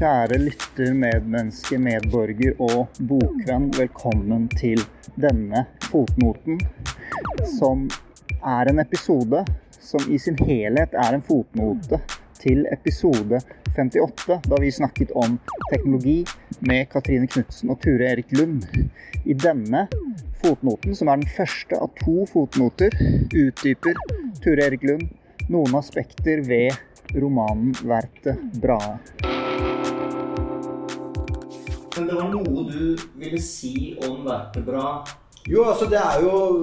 Kjære lytter, medmenneske, medborger og bokvenn. Velkommen til denne fotnoten, som er en episode som i sin helhet er en fotnote til episode 58, da vi snakket om teknologi med Katrine Knutsen og Ture Erik Lund. I denne fotnoten, som er den første av to fotnoter, utdyper Ture Erik Lund noen aspekter ved romanen 'Vertet Brahe'. Det var noe du ville si om vertebra? Jo, altså det er jo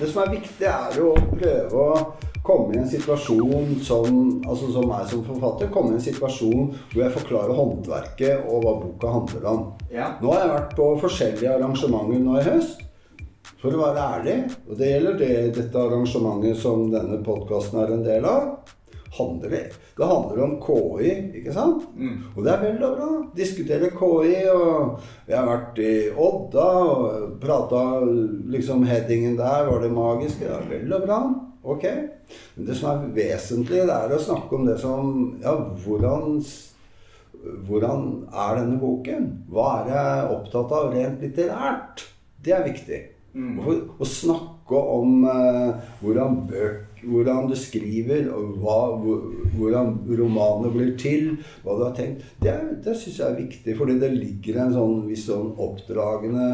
Det som er viktig, er jo å prøve å komme i en situasjon som altså som meg som forfatter, komme i en situasjon hvor jeg forklarer håndverket og hva boka handler om. Ja. Nå har jeg vært på forskjellige arrangementer nå i høst. For å være ærlig, og det gjelder det, dette arrangementet som denne podkasten er en del av, handler det. Det handler om KI, ikke sant? Og det er vel og bra. Diskutere KI. Og vi har vært i Odda og prata liksom headingen der. Var det magisk? Ja, vel og bra. Ok. Men det som er vesentlig, det er å snakke om det som Ja, hvordan hvordan er denne boken? Hva er jeg opptatt av rent litterært? Det er viktig. Å, å snakke om eh, hvordan, bøk, hvordan du skriver, hva, hvordan romanene blir til, hva du har tenkt, det, det syns jeg er viktig. Fordi det ligger en sånn viss sånn oppdragende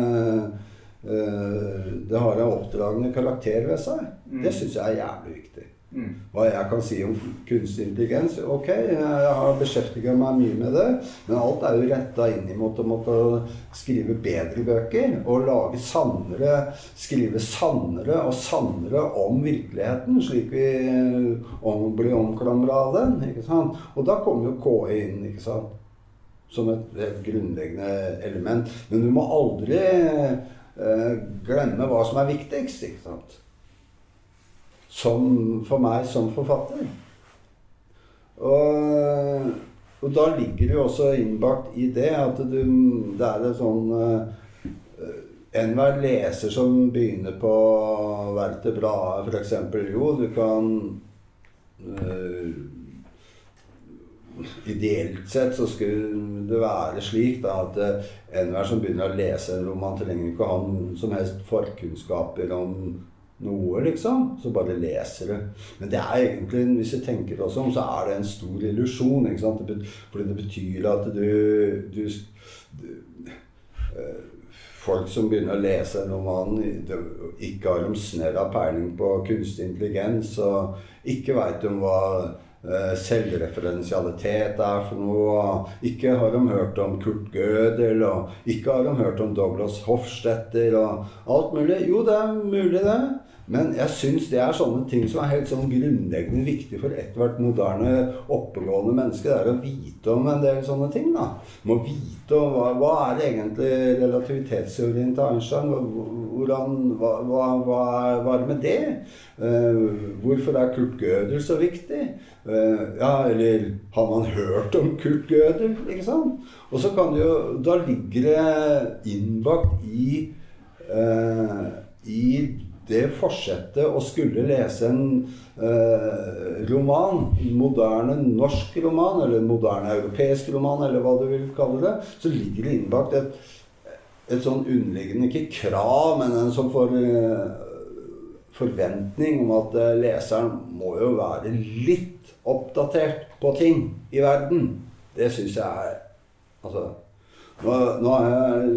eh, Det har en oppdragende karakter ved seg. Det syns jeg er jævlig viktig. Hva jeg kan si om kunstig intelligens Ok, jeg har beskjeftiga meg mye med det, men alt er jo retta inn imot å måtte skrive bedre bøker og lage sannere Skrive sannere og sannere om virkeligheten, slik vi om, blir omklamra av den. ikke sant? Og da kommer jo KI inn, ikke sant? Som et, et grunnleggende element. Men du må aldri eh, glemme hva som er viktigst, ikke sant? Som for meg som forfatter. Og, og da ligger det jo også innbakt i det at du, det er et sånn uh, Enhver leser som begynner på Werther Bladet, f.eks. Jo, du kan uh, Ideelt sett så skulle det være slik da, at eh, enhver som begynner å lese en roman, trenger ikke å ha noen som helst forkunnskaper om noe, liksom. Så bare leser du. Men det er egentlig, hvis du tenker også om, så er det en stor illusjon. ikke sant? Fordi det betyr at du, du, du eh, Folk som begynner å lese en roman, ikke har de snørr av peiling på kunstig intelligens, og ikke veit om hva eh, selvreferensialitet er for noe. Ikke har de hørt om Kurt Gödel, og ikke har de hørt om Douglas Hofstetter og alt mulig. Jo, det er mulig, det. Men jeg syns det er sånne ting som er helt sånn grunnleggende viktig for ethvert moderne, oppegående menneske. Det er å vite om en del sånne ting. da. Må vite om hva, hva er egentlig relativitetsteorien til Einstein? Hvordan, hva, hva, hva, hva er det med det? Uh, hvorfor er Kurt Gödel så viktig? Uh, ja, eller har man hørt om Kurt Gödel? Ikke sant? Og så kan det jo Da ligger det innbakt i uh, i det fortsette å skulle lese en eh, roman, moderne norsk roman, eller moderne europeisk roman, eller hva du vil kalle det, så ligger det innbakt et, et sånn underliggende, ikke krav, men en sånn for, eh, forventning om at eh, leseren må jo være litt oppdatert på ting i verden. Det syns jeg er Altså, nå, nå har jeg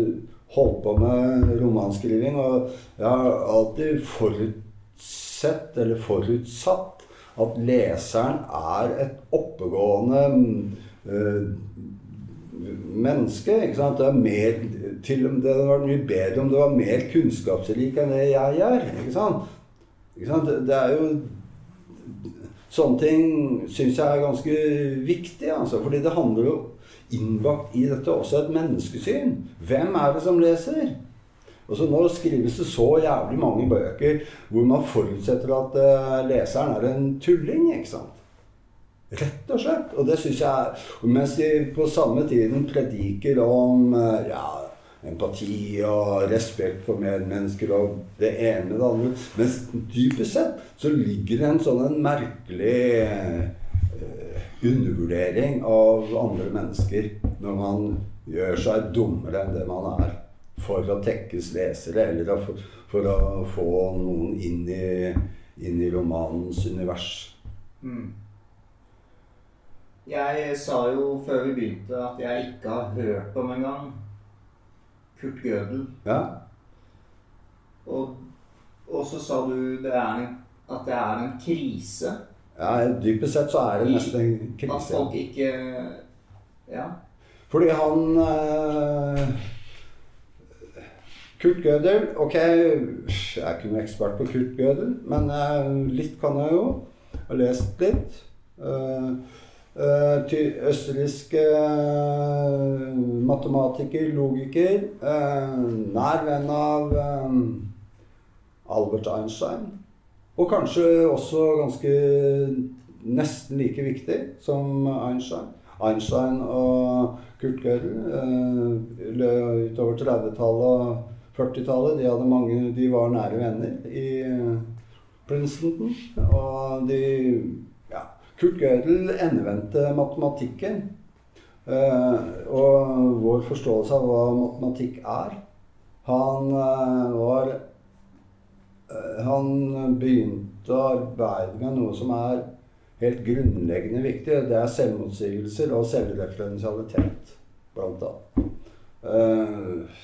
holdt på med romanskriving, og jeg har alltid forutsett, eller forutsatt, at leseren er et oppegående øh, menneske. ikke sant? Det, er mer, til, det hadde vært mye bedre om det var mer kunnskapsrik enn det jeg er. ikke sant? Ikke sant? Det, det er jo Sånne ting syns jeg er ganske viktig, altså, fordi det handler jo innbakt i dette også et menneskesyn. Hvem er det som leser? Og så Nå skrives det så jævlig mange bøker hvor man forutsetter at uh, leseren er en tulling. ikke sant? Rett og slett. Og det syns jeg Mens de på samme tiden prediker om uh, ja, empati og respekt for medmennesker og det ene og det andre. Mens dypest sett så ligger det en sånn en merkelig undervurdering av andre mennesker når man gjør seg dummere enn det man er. For å tekkes lesere, eller for, for å få noen inn i, inn i romanens univers. Mm. Jeg sa jo før vi begynte at jeg ikke har hørt om engang Kurt Gödel. Ja? Og, og så sa du det en, at det er en krise. Ja, dypest sett så er det nesten en At krise. folk ikke Ja. Fordi han eh, Kurt Gödel Ok, jeg er ikke noen ekspert på Kurt Gödel, men eh, litt kan jeg jo. Jeg har lest litt. Eh, eh, eh, matematiker, logiker. eh, nær venn av Albert Einstein. Og kanskje også ganske nesten like viktig som Einstein. Einstein og Kurt Gödel eh, utover 30-tallet og 40-tallet, de, hadde mange, de var nære venner i eh, Princeton. Og de ja, Kurt Gödel endevendte matematikken. eh, og vår forståelse av hva matematikk er. Han var Han begynte å arbeide med noe som er helt grunnleggende viktig. Det er selvmotsigelser og selvreferensialitet, blant annet. Eh,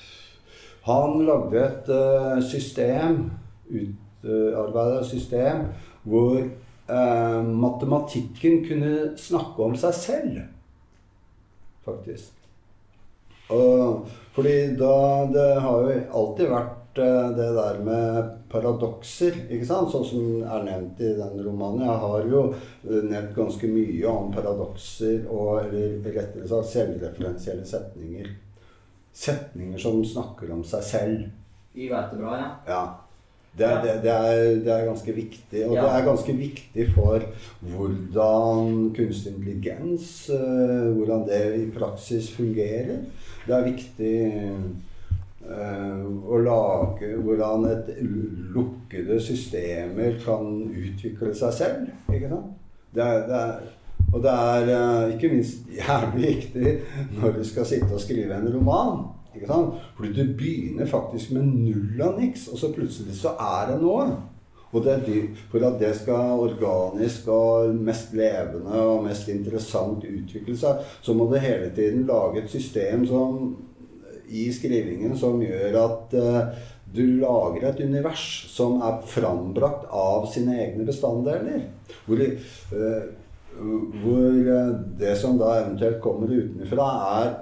han lagde et eh, system, utarbeidet et system, hvor eh, matematikken kunne snakke om seg selv, faktisk. Fordi da Det har jo alltid vært eh, det der med paradokser, ikke sant? Sånn som er nevnt i den romanen. Jeg har jo eh, nevnt ganske mye om paradokser og eller rettere sagt selvreferensielle setninger. Setninger som snakker om seg selv. I vertebra, ja. Ja. Det er, det, det, er, det er ganske viktig. Og Ja. det er ganske viktig for hvordan kunstig intelligens eh, Hvordan det i praksis fungerer. Det er viktig eh, å lage hvordan et lukkede systemer kan utvikle seg selv. Ikke sant? Det er, det er, og det er eh, ikke minst jævlig viktig når du skal sitte og skrive en roman. Ikke sant? Fordi du begynner faktisk med null av niks, og så plutselig så er det noe. Og det er dyrt, for at det skal organisk og mest levende og mest interessant utvikle seg, så må du hele tiden lage et system som, i skrivingen som gjør at eh, du lager et univers som er frambrakt av sine egne bestanddeler. Hvor, eh, hvor eh, det som da eventuelt kommer utenfra, er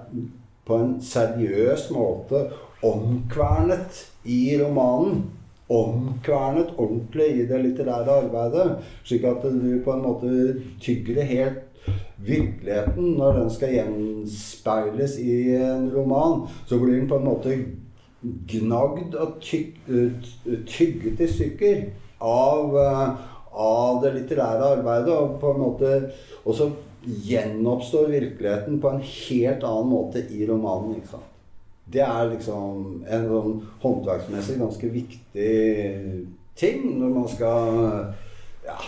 på en seriøs måte omkvernet i romanen. Omkvernet ordentlig i det litterære arbeidet. Slik at du på en måte tygger det helt virkeligheten når den skal gjenspeiles i en roman. Så blir den på en måte gnagd og eh, tygget i stykker av, eh, av det litterære arbeidet. Og på en måte og så gjenoppstår virkeligheten på en helt annen måte i romanen. ikke sant? Det er liksom en sånn håndverksmessig ganske viktig ting når man skal ja,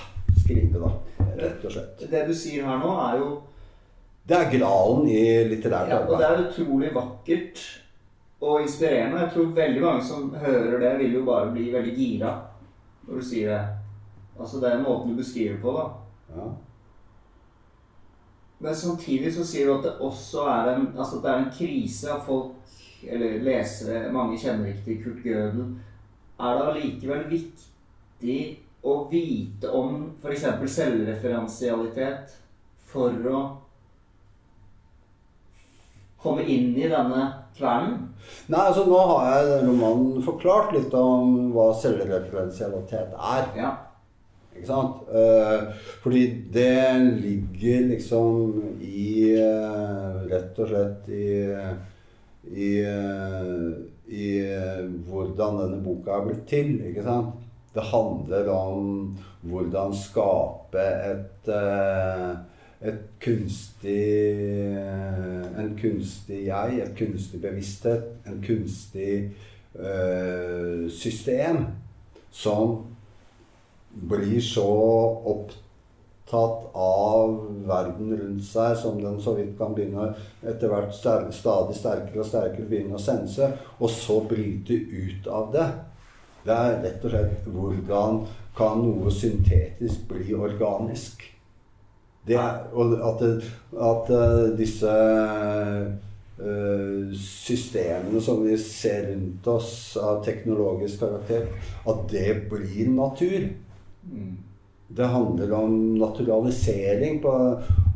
skrive, da. Rett og slett. Det du sier her nå, er jo Det er gralen i litterært ja, Og det er utrolig vakkert og inspirerende. Jeg tror veldig mange som hører det, vil jo bare bli veldig gira når du sier det. Altså det er måten du beskriver på, da. Ja. Men samtidig så sier du at det også er en, altså det er en krise av folk, eller lesere, mange kjenner ikke til Kurt Gøden. Er det allikevel viktig å vite om f.eks. selvreferensialitet for å komme inn i denne kvernen? Nei, altså Nå har jeg romanen forklart litt om hva selvreferensialitet er. Ja. Ikke sant? Eh, fordi det ligger liksom i eh, Rett og slett i i, eh, i hvordan denne boka er blitt til. ikke sant? Det handler om hvordan skape et eh, et kunstig En kunstig jeg, et kunstig bevissthet, en kunstig øh, system som blir så opptatt av verden rundt seg, som den så vidt kan begynne etter hvert stadig sterkere og sterkere begynne å sense, og så bryte ut av det. Det er rett og slett hvordan kan noe syntetisk bli organisk? Det er, og at, at uh, disse uh, systemene som vi ser rundt oss av teknologisk karakter, at det blir natur. Mm. Det handler om naturalisering på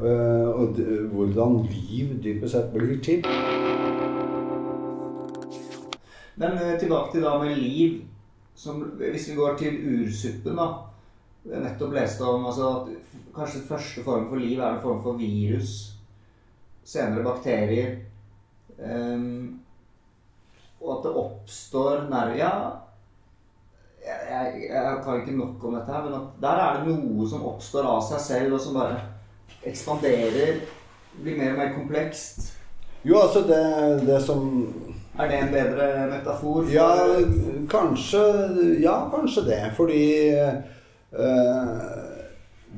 uh, og hvordan liv dypest sett blir til. Men tilbake til da med liv. Som, hvis vi går til ursuppen, da. Jeg nettopp leste om altså, at kanskje første form for liv er en form for virus. Senere bakterier. Um, og at det oppstår Ja, jeg, jeg, jeg, kan ikke nok om dette her, men at der er det noe som oppstår av seg selv, og som bare ekspanderer, blir mer og mer komplekst. Jo, altså det, det som Er det en bedre metafor? Ja, kanskje, ja, kanskje det. Fordi eh,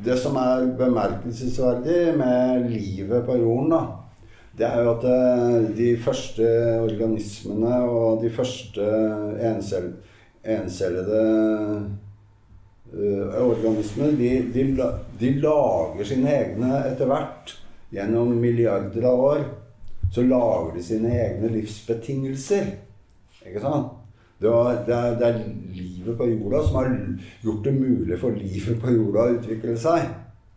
det som er bemerkelsesverdig med livet på jorden, da, det er jo at eh, de første organismene og de første encell, encellede uh, organismene, de, de, de, lager sine egne etter hvert. Gjennom milliarder av år så lager de sine egne livsbetingelser. Ikke sant? Det, var, det, er, det, er, livet på jorda som har gjort det mulig for livet på jorda å utvikle seg.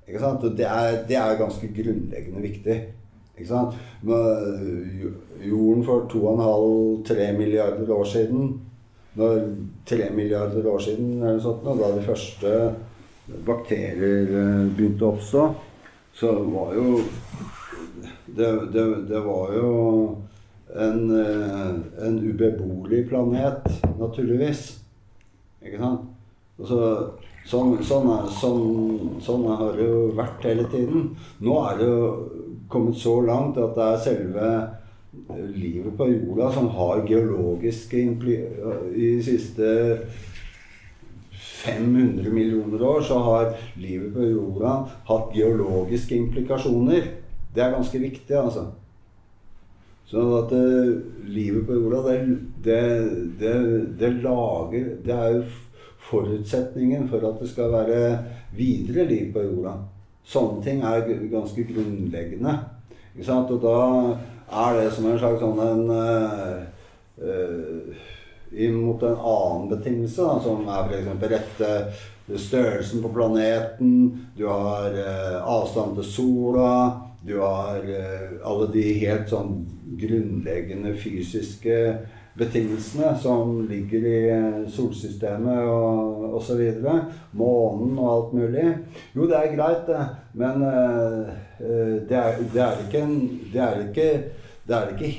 Ikke sant? Og det er, det er ganske grunnleggende viktig. Ikke sant? Jorden for 2,5-3 milliarder år siden når 3 milliarder år siden eller sånt, da de første bakterier eh, begynte å oppstå, så var jo Det, det, det var jo en, eh, en ubeboelig planet, naturligvis. Ikke sant? Så, sånn, sånn, sånn, sånn, har det jo vært hele tiden. Nå er det jo kommet så langt at det er selve livet på jorda som har geologiske I siste 500 millioner år så har livet på jorda hatt geologiske implikasjoner. Det er ganske viktig, altså. Sånn at uh, livet på jorda, det, det, det, det, lager Det er jo forutsetningen for at det skal være videre liv på jorda. Sånne ting er ganske grunnleggende. Ikke sant? Og da er det som en slags sånn en uh, uh, Imot en annen betingelse, da, som er f.eks. rette størrelsen på planeten, du har avstand til sola, du har uh, alle de helt sånn grunnleggende fysiske betingelsene som ligger i solsystemet og osv. Månen og alt mulig. Jo, det er greit, det. Men uh, det, er, det, er, ikke en Det er ikke, det er ikke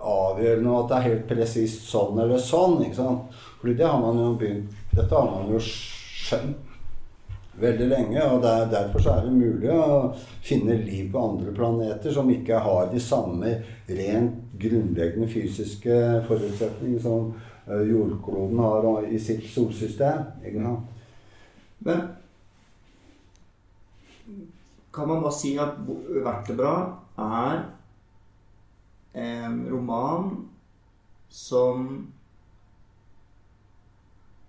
avgjørende at det er helt presist sånn eller sånn. ikke sant? Fordi det har man jo begynt Dette har man jo skjønt veldig lenge. Og der, derfor er det mulig å finne liv på andre planeter som ikke har de samme rent grunnleggende fysiske forutsetninger som uh, jordkloden har i sitt solsystem. Men kan man da si at 'Vertebra' er en roman som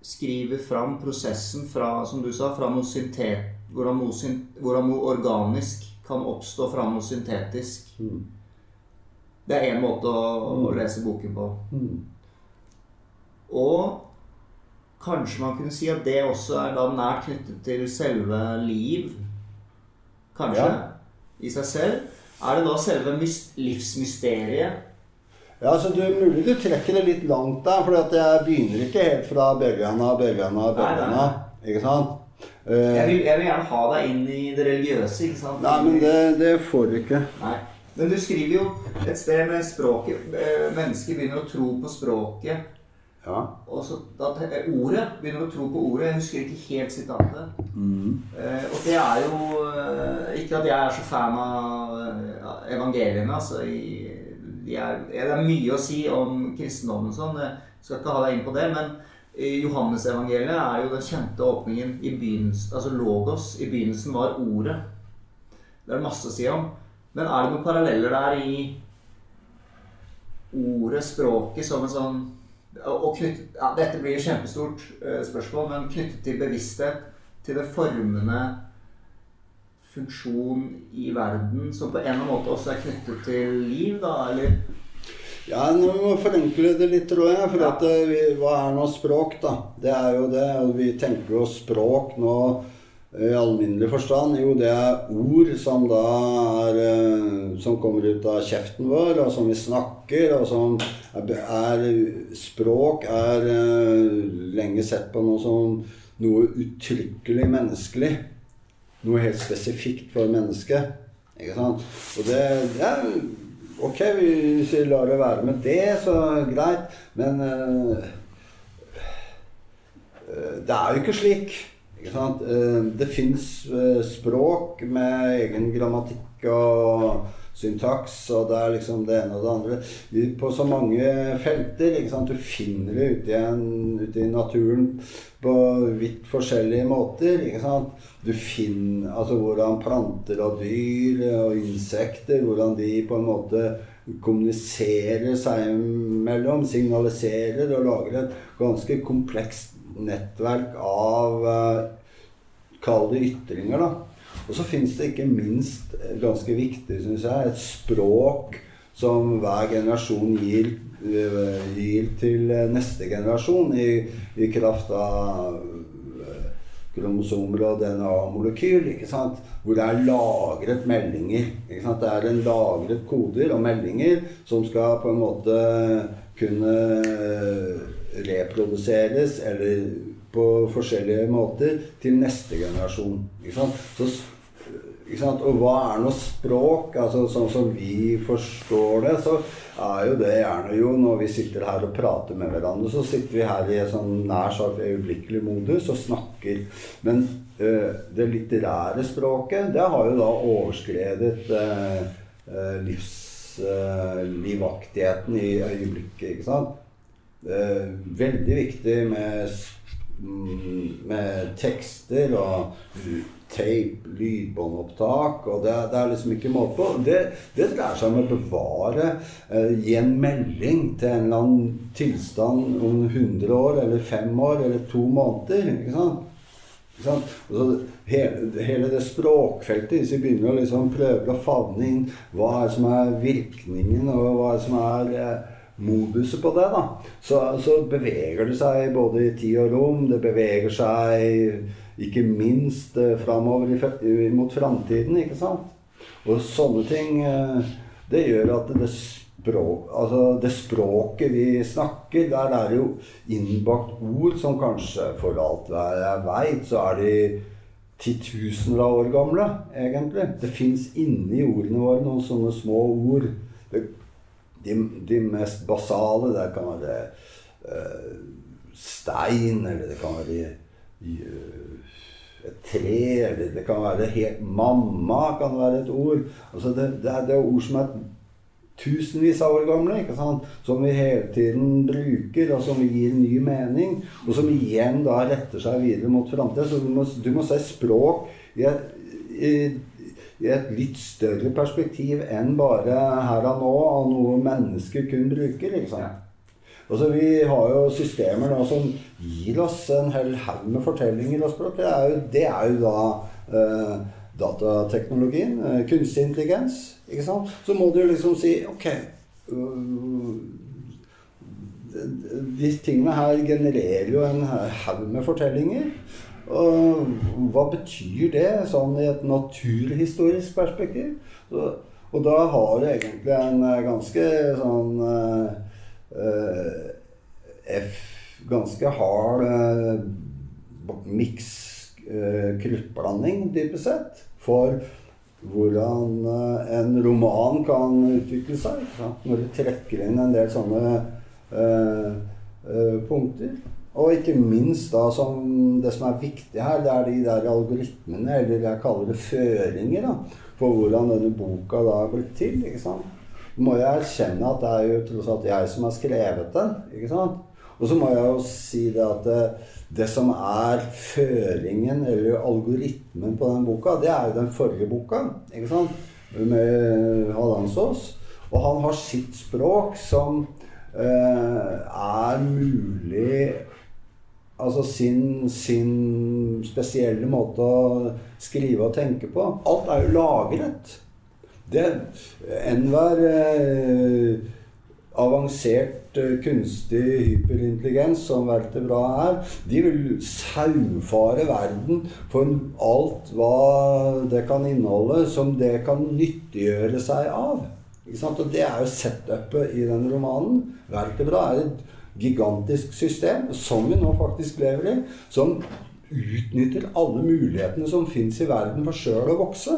skriver fram prosessen fra, som du sa, fra noe syntet, hvordan noe, hvordan noe organisk kan oppstå fra noe syntetisk. Mm. Det er én måte å, å, mm. lese boken på. Mm. Og kanskje man kunne si at det også er da nært knyttet til selve liv. Kanskje. Ja. I seg selv. Er det da selve livsmysteriet ja, så du, Mulig du trekker det litt langt der, for jeg begynner ikke helt fra Børgana, Børgana, Børgana. Ikke sant? Uh, jeg, vil, jeg, vil, gjerne ha deg inn i det religiøse. ikke sant? Nei, men det, det får du ikke. Nei. Men du skriver jo et sted med språket eh, Mennesker begynner å tro på språket. Ja. Og så da, ordet begynner å tro på ordet. Jeg husker ikke helt sitatet. Mm. Eh, og det er jo Ikke at jeg er så fan av evangeliene, altså. i de det er mye å si om kristendommen sånn. Jeg skal ikke ha deg inn på det. Men, i Johannesevangeliet er jo den kjente åpningen i begynnelsen Altså logos. I begynnelsen var ordet. Det er det masse å si om. Men er det noen paralleller der i ordet, språket, som en sånn og knyttet, ja, Dette blir et kjempestort uh, spørsmål, men knyttet til bevissthet, til det formende funksjon i verden, som på en eller annen måte også er knyttet til liv, da, eller? Ja, nå må vi forenkle det litt, tror jeg. For ja. at, eh, vi, hva er nå språk, da? Det er jo det. og Vi tenker jo språk nå i alminnelig forstand? Jo, det er ord som da er eh, Som kommer ut av kjeften vår, og som vi snakker, og som er Språk er eh, lenge sett på noe som noe uttrykkelig menneskelig. Noe helt spesifikt for mennesket. Ikke sant? Og det, det er Ok, hvis vi lar det være med det, så greit. Men uh, det er jo ikke slik. Ikke sant? det fins eh, språk med egen grammatikk og syntaks, og det er liksom det ene og det andre. På så mange felter. Du finner det ute i, en, ute i, naturen på vidt forskjellige måter. Du finner altså hvordan planter og dyr og insekter Hvordan de på en måte kommuniserer seg imellom, signaliserer og lager et ganske komplekst nettverk av uh, Kall det ytringer, da. Og så fins det ikke minst, eh, ganske viktig, syns jeg, et språk som hver generasjon gir, uh, gir til neste generasjon i, i kraft av kromosomer og DNA-molekyl. ikke sant? Hvor det er lagret meldinger. ikke sant? Det er en lagret koder og meldinger som skal på en måte kunne reproduseres eller på forskjellige måter til neste generasjon. Ikke sant? Så? Og hva er nå språk? Altså, sånn som vi forstår det, så er jo det gjerne jo når vi sitter her og prater med hverandre, så sitter vi her i en sånn nær sagt øyeblikkelig modus og snakker. Men øh, det litterære språket, det har jo da overskredet øh, livs, øh, livaktigheten i øyeblikket, ikke sant? veldig viktig med, med tekster og tape, lydbåndopptak og det, det, er liksom ikke måte på. Det, det dreier seg om å bevare eh, Gi en melding til en eller annen tilstand om 100 år eller 5 år eller 2 måneder. ikke sant? Ikke sant? Så, hele, hele, det språkfeltet, hvis vi begynner å liksom prøve å favne inn hva er som er virkningen, og hva er som er eh, moduset på det, da, så, så, beveger det seg både i tid og rom. Det beveger seg ikke minst eh, framover mot framtiden, ikke sant? Og sånne ting eh, Det gjør at det, språk, altså det språket vi snakker, der er det jo innbakt ord som kanskje for alt jeg veit, så er de titusener av år gamle, egentlig. Det fins inni ordene våre noen sånne små ord. De, de, mest basale der kan være uh, stein, eller det kan være uh, tre, eller det kan være helt Mamma kan være et ord. Altså det, det, er, det er ord som er tusenvis av år gamle, ikke sant? som vi hele tiden bruker, og som gir ny mening. Og som igjen da retter seg videre mot framtida. Så du må, du må, se språk i, i i et litt større perspektiv enn bare her og nå, og noe mennesker kun bruker. liksom. Altså, vi har jo systemer nå som gir oss en hel haug med fortellinger og språk. Det er jo, det er jo da eh, datateknologien, eh, kunstig intelligens. ikke sant? Så må du jo liksom si ok uh, De tingene her genererer jo en haug med fortellinger. Og hva betyr det sånn i et naturhistorisk perspektiv? Og da har du egentlig en ganske sånn uh, F, Ganske hard uh, miks uh, kruttblanding, dypest sett, for hvordan uh, en roman kan utvikle seg. Når du trekker inn en del sånne punkter. Og ikke minst da som det som er viktig her, det er de der algoritmene, eller jeg kaller det føringer, da, for hvordan denne boka da er blitt til. ikke sant? Må jeg erkjenne at det er jo tross alt jeg som har skrevet den. ikke sant? Og så må jeg jo si det at det, det som er føringen, eller algoritmen på den boka, det er jo den forrige boka. ikke sant? Med Hallandsås. Og han har sitt språk som eh, er mulig Altså sin, sin spesielle måte å skrive og tenke på. Alt er jo lagret. Enhver eh, avansert eh, kunstig hyperintelligens som Vertebra er, de vil saufare verden for alt hva det kan inneholde, som det kan nyttiggjøre seg av. Og det er jo setupet i den romanen. Vertebra er et gigantisk system, som vi nå faktisk lever i, som utnytter alle mulighetene som fins i verden for sjøl å vokse.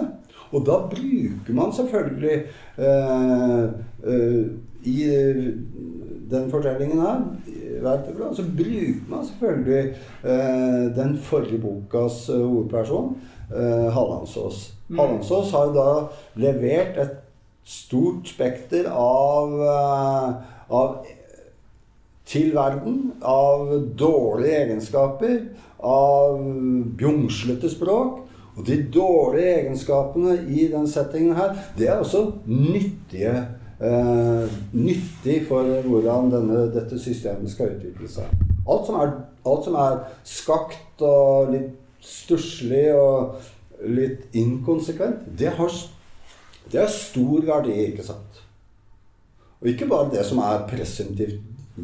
Og da bruker man selvfølgelig eh, eh, I den fortellingen her så bruker man selvfølgelig eh, den forrige bokas hovedperson, eh, Hallandsås. Mm. Hallandsås har da levert et stort spekter av, eh, av til verden av dårlige egenskaper, av bjungslete språk. Og de dårlige egenskapene i den settingen her, det er også nyttige. Eh, nyttig for hvordan denne, dette systemet skal utvikle seg. Alt som, er, alt som er skakt og litt stusslig og litt inkonsekvent, det har, det har stor verdi, ikke sant? Og ikke bare det som er presumptivt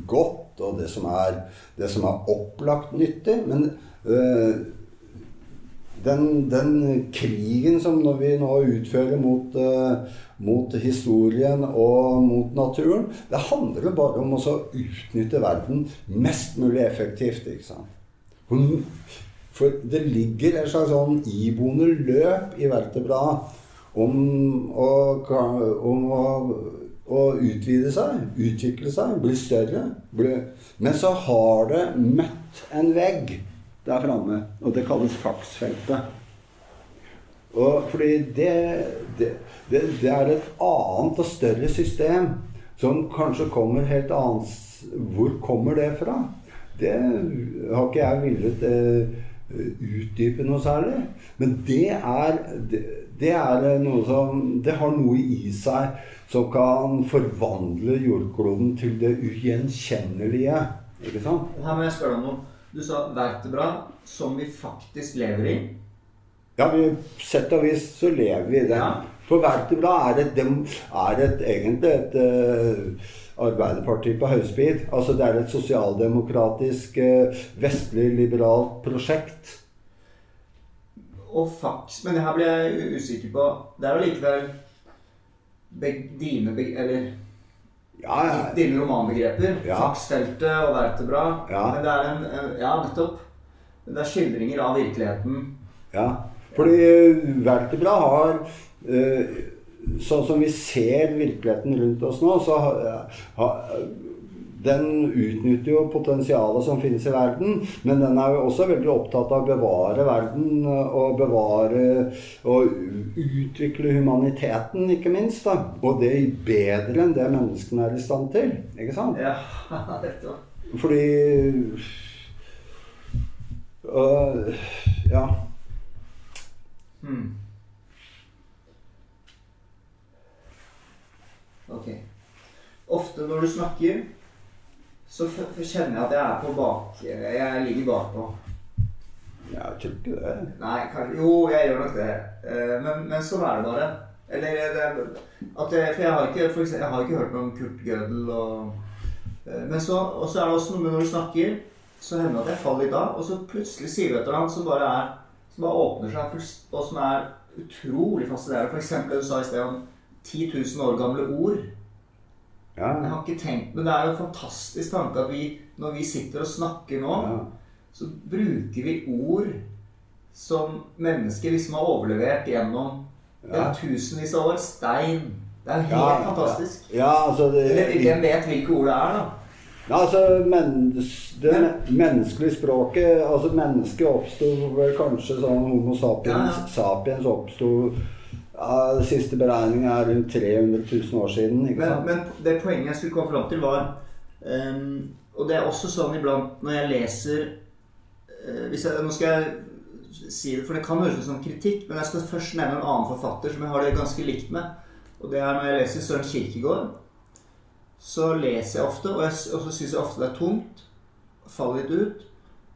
godt, og det som er, det som er opplagt nyttig. Men øh, den, den, krigen som vi nå utfører mot, øh, mot, historien og mot naturen, det handler bare om å utnytte verden mest mulig effektivt. ikke sant? For det ligger et slags sånn iboende løp i vertebraet om, om å utvide seg, utvikle seg, bli større. Bli... Men så har det møtt en vegg der framme, og det kalles faksfeltet. Og fordi det, det, det, det, er et annet og større system som kanskje kommer helt annet Hvor kommer det fra? Det har ikke jeg villet eh, utdype noe særlig. Men det er, det, er noe som Det har noe i seg som kan forvandle jordkloden til det ugjenkjennelige. Ikke sant? Her må jeg spørre om noe. Du sa vertebra som vi faktisk lever i. Ja, vi, sett og vis så lever vi i det. Ja. For vertebra er, et, er et, egentlig et uh, Arbeiderparti på høyspeed. Altså det er et sosialdemokratisk, uh, vestlig, liberalt prosjekt. Og faks Men det her blir jeg usikker på. Det er jo likevel dine Eller ja, ja. dine romanbegreper. Ja. Faksfeltet og vertebra. Ja. Men det er en Ja, nettopp. Det er skildringer av virkeligheten. Ja. Fordi eh, vertebra har eh, Sånn som vi ser virkeligheten rundt oss nå, så har den utnytter jo potensialet som finnes i verden, men den er jo også veldig opptatt av å bevare verden og bevare og utvikle humaniteten, ikke minst. da. Og det er bedre enn det menneskene er i stand til. Ikke sant? Ja, dette. Fordi øh, Ja. Hmm. Ok. Ofte når du snakker så kjenner jeg at jeg er på bak... Jeg ligger bakpå. Jeg tror ikke det. Nei, kan, jo, jeg gjør nok det. Eh, men, men sånn er det bare. Eller det, at jeg, For jeg har ikke, for eksempel, jeg har ikke hørt noe om Kurt Gödel og eh, Men så, og så er det også noe med når du snakker, så hender det at jeg faller litt av, og så plutselig sier du et eller annet som bare er Som bare åpner seg, og som er utrolig fascinerende. F.eks. eksempel du sa i sted om 10 000 år gamle ord. Ja. Jeg har ikke tenkt, Men det er jo en fantastisk tanke at vi, når vi sitter og snakker nå, ja. så bruker vi ord som mennesker liksom har overlevert gjennom ja. tusenvis av år. Stein. Det er helt fantastisk. Ja, altså det, Hvem vet hvilke ord det er, da? Ja, altså, men, det men, menneskelige språket altså Mennesket oppsto kanskje sånn Homo sapiens, sapiens oppsto ja, Siste beregning er rundt 300 000 år siden. Men, men, det poenget jeg skulle komme fram til, var um, Og det er også sånn iblant når jeg leser uh, jeg, Nå skal jeg si det, for det kan høres ut som kritikk, men jeg skal først nevne en annen forfatter som jeg har det ganske likt med. Og det er når jeg leser Søren Kirkegård. Så leser jeg ofte, og, jeg, og så syns jeg ofte det er tungt. Faller litt ut.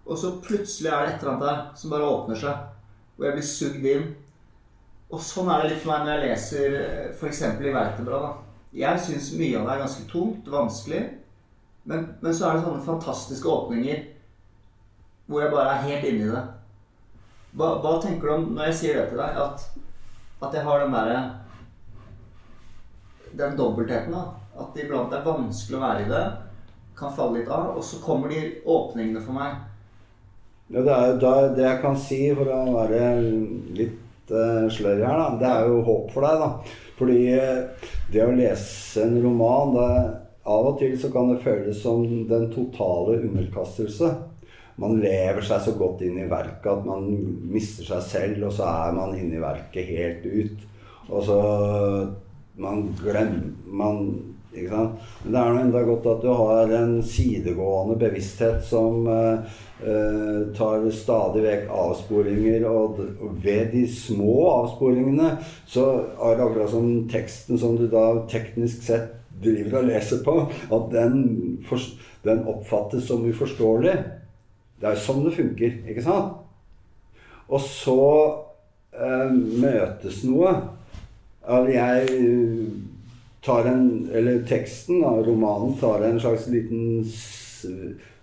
Og så plutselig er det et eller annet der som bare åpner seg. Hvor jeg blir sugd inn. Og sånn er det litt for meg når jeg leser f.eks. i Vertebra. da. Jeg syns mye av det er ganske tungt, vanskelig. Men, men, så er det sånne fantastiske åpninger hvor jeg bare er helt inni det. Hva, hva tenker du om når jeg sier det til deg, at, at jeg har den derre Den dobbeltheten, da. At det iblant er vanskelig å være i det. Kan falle litt av. Og så kommer de åpningene for meg. Ja, det, er, det jeg kan si, for å være litt uh, slørr her, da, det er jo håp for deg, da. Fordi uh, det å lese en roman det, Av og til så kan det føles som den totale underkastelse. Man lever seg så godt inn i verket at man mister seg selv, og så er man inne i verket helt ut. Og så Man glemmer man ikke sant? Men det er nå enda godt at du har en sidegående bevissthet som uh, uh, tar stadig vekk avsporinger. Og, ved de små avsporingene så er det akkurat som teksten som du da teknisk sett driver og leser på, at den, den oppfattes som uforståelig. Det er jo sånn det funker, ikke sant? Og så eh, møtes noe. Jeg tar en Eller teksten, da, romanen, tar en slags liten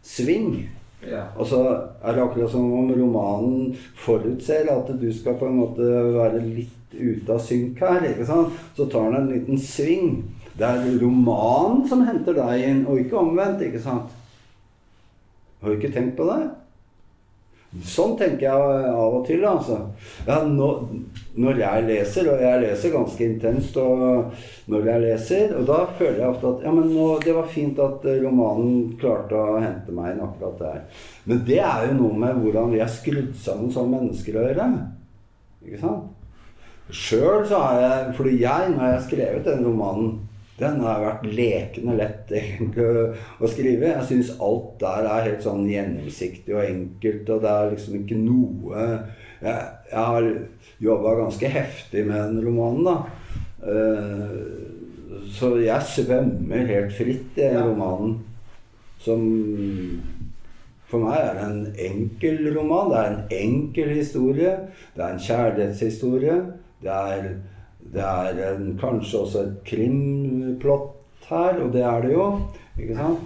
sving. Ja. Og så er det akkurat som om romanen forutser at du skal på en måte være litt ute av synk her. ikke sant? Så tar den en liten sving. Det er romanen som henter deg inn, og ikke omvendt. ikke sant? Har du ikke tenkt på det? Sånn tenker jeg av og til. altså. Ja, nå, når jeg leser, og jeg leser ganske intenst når jeg leser, og da føler jeg ofte at ja, men nå, det var fint at eh, romanen klarte å hente meg inn akkurat der. Men det er jo noe med hvordan vi er skrudd sammen som mennesker å gjøre. Ikke sant? Sjøl så har jeg Fordi jeg, når jeg har skrevet den romanen den har vært lekende lett egentlig å skrive. Jeg syns alt der er helt sånn gjennomsiktig og enkelt, og det er liksom ikke noe Jeg, jeg har jobba ganske heftig med den romanen, da. Uh, så jeg svømmer helt fritt i romanen. Som for meg er det en enkel roman. Det er en enkel historie. Det er en kjærlighetshistorie. Det er det er en, kanskje også et krimplott her, og det er det jo. Ikke sant?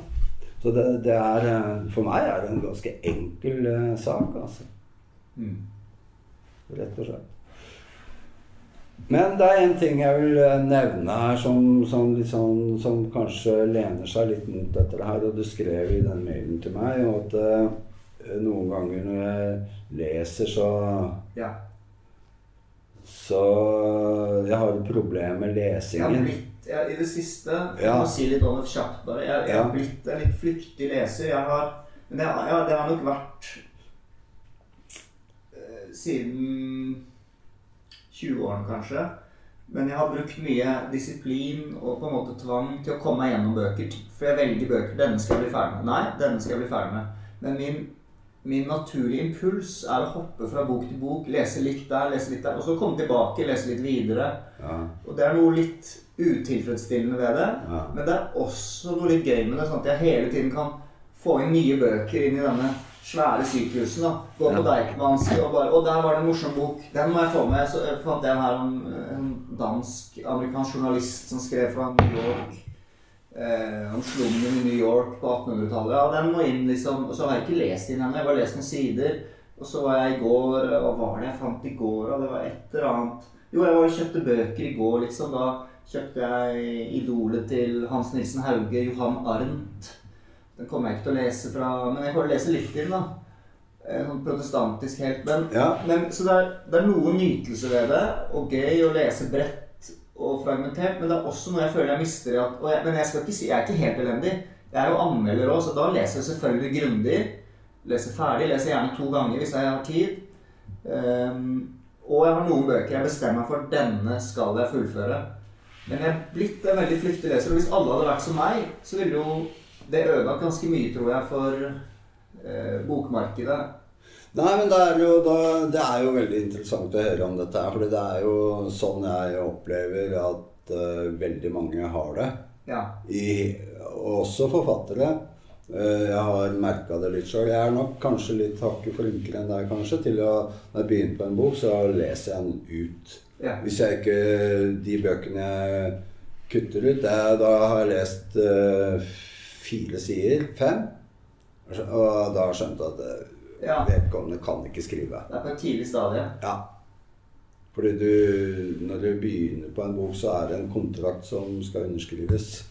Så det, det er eh, For meg er det en ganske enkel uh, sak, altså. Mm. Rett og slett. Men det er en ting jeg vil eh, nevne her som, som, liksom, som, kanskje lener seg litt mot dette her. Og du skrev i den mailen til meg at uh, noen ganger når jeg leser, så ja. Så jeg har et problem med lesingen. Jeg har blitt, jeg, I det siste Jeg må si litt om det kjapt bare. Jeg, jeg, har blitt en litt flyktig leser. Jeg har, men det, ja, det har nok vært uh, siden 20-årene, kanskje. Men jeg har brukt mye disiplin og på en måte tvang til å komme meg gjennom bøker. For jeg velger bøker. Denne skal jeg bli ferdig med. Nei, denne skal jeg bli ferdig med. Men min min naturlige impuls er å hoppe fra bok til bok, lese litt der, lese litt der, og så komme tilbake, lese litt videre. Ja. Og det er noe litt utilfredsstillende ved det. Ja. Men det er også noe litt gøy med det, sånn at jeg hele tiden kan få inn nye bøker inn i denne svære syklusen. da. Gå på ja. Deichmansk og bare 'Å, der var det en morsom bok. Den må jeg få med. Så fant jeg her om en dansk-amerikansk journalist som skrev fra New York eh, om slummen i New York på 1800-tallet. Ja, den må inn, liksom. Og så har jeg ikke lest den ennå. Jeg bare lest noen sider. Og så var jeg i går Hva var det jeg fant i går? Og det var et eller annet Jo, jeg var og kjøpte bøker i går, liksom. Da kjøpte jeg idolet til Hans Nilsen Hauge, Johan Arnt. Den kommer jeg ikke til å lese fra Men jeg får lese litt til, da. Sånn protestantisk helt. Men, ja. men så det er, det er noe nytelse ved det, og gøy å lese bredt og fragmentert, men det er også noe jeg føler jeg mister at, jeg, Men jeg skal ikke si, jeg er ikke helt elendig. Jeg er jo anmelder òg, så da leser jeg selvfølgelig grundig. Leser ferdig. Leser gjerne to ganger hvis jeg har tid. Um, og jeg har noen bøker jeg bestemmer meg for denne skal jeg fullføre. Men jeg er blitt en veldig flyktig leser. Og hvis alle hadde vært som meg, så ville jo det ødelagt ganske mye, tror jeg, for eh, bokmarkedet. Nei, men det er, jo, da, det er jo veldig interessant å høre om dette her. For det er jo sånn jeg opplever at uh, veldig mange har det. Ja. I, også forfattere. Uh, jeg har merka det litt sjøl. Jeg er nok kanskje litt hakket flinkere enn deg, kanskje. Til å, når jeg begynner på en bok, så leser jeg den ut. Ja. Hvis jeg ikke De bøkene jeg kutter ut, det, er- da har jeg lest uh, fire sider. Fem. Og da har jeg skjønt at Ja. vedkommende kan ikke skrive. Det er på et tidlig stadie. Ja. Fordi du, når du begynner på en bok, så er det en kontrakt som skal underskrives.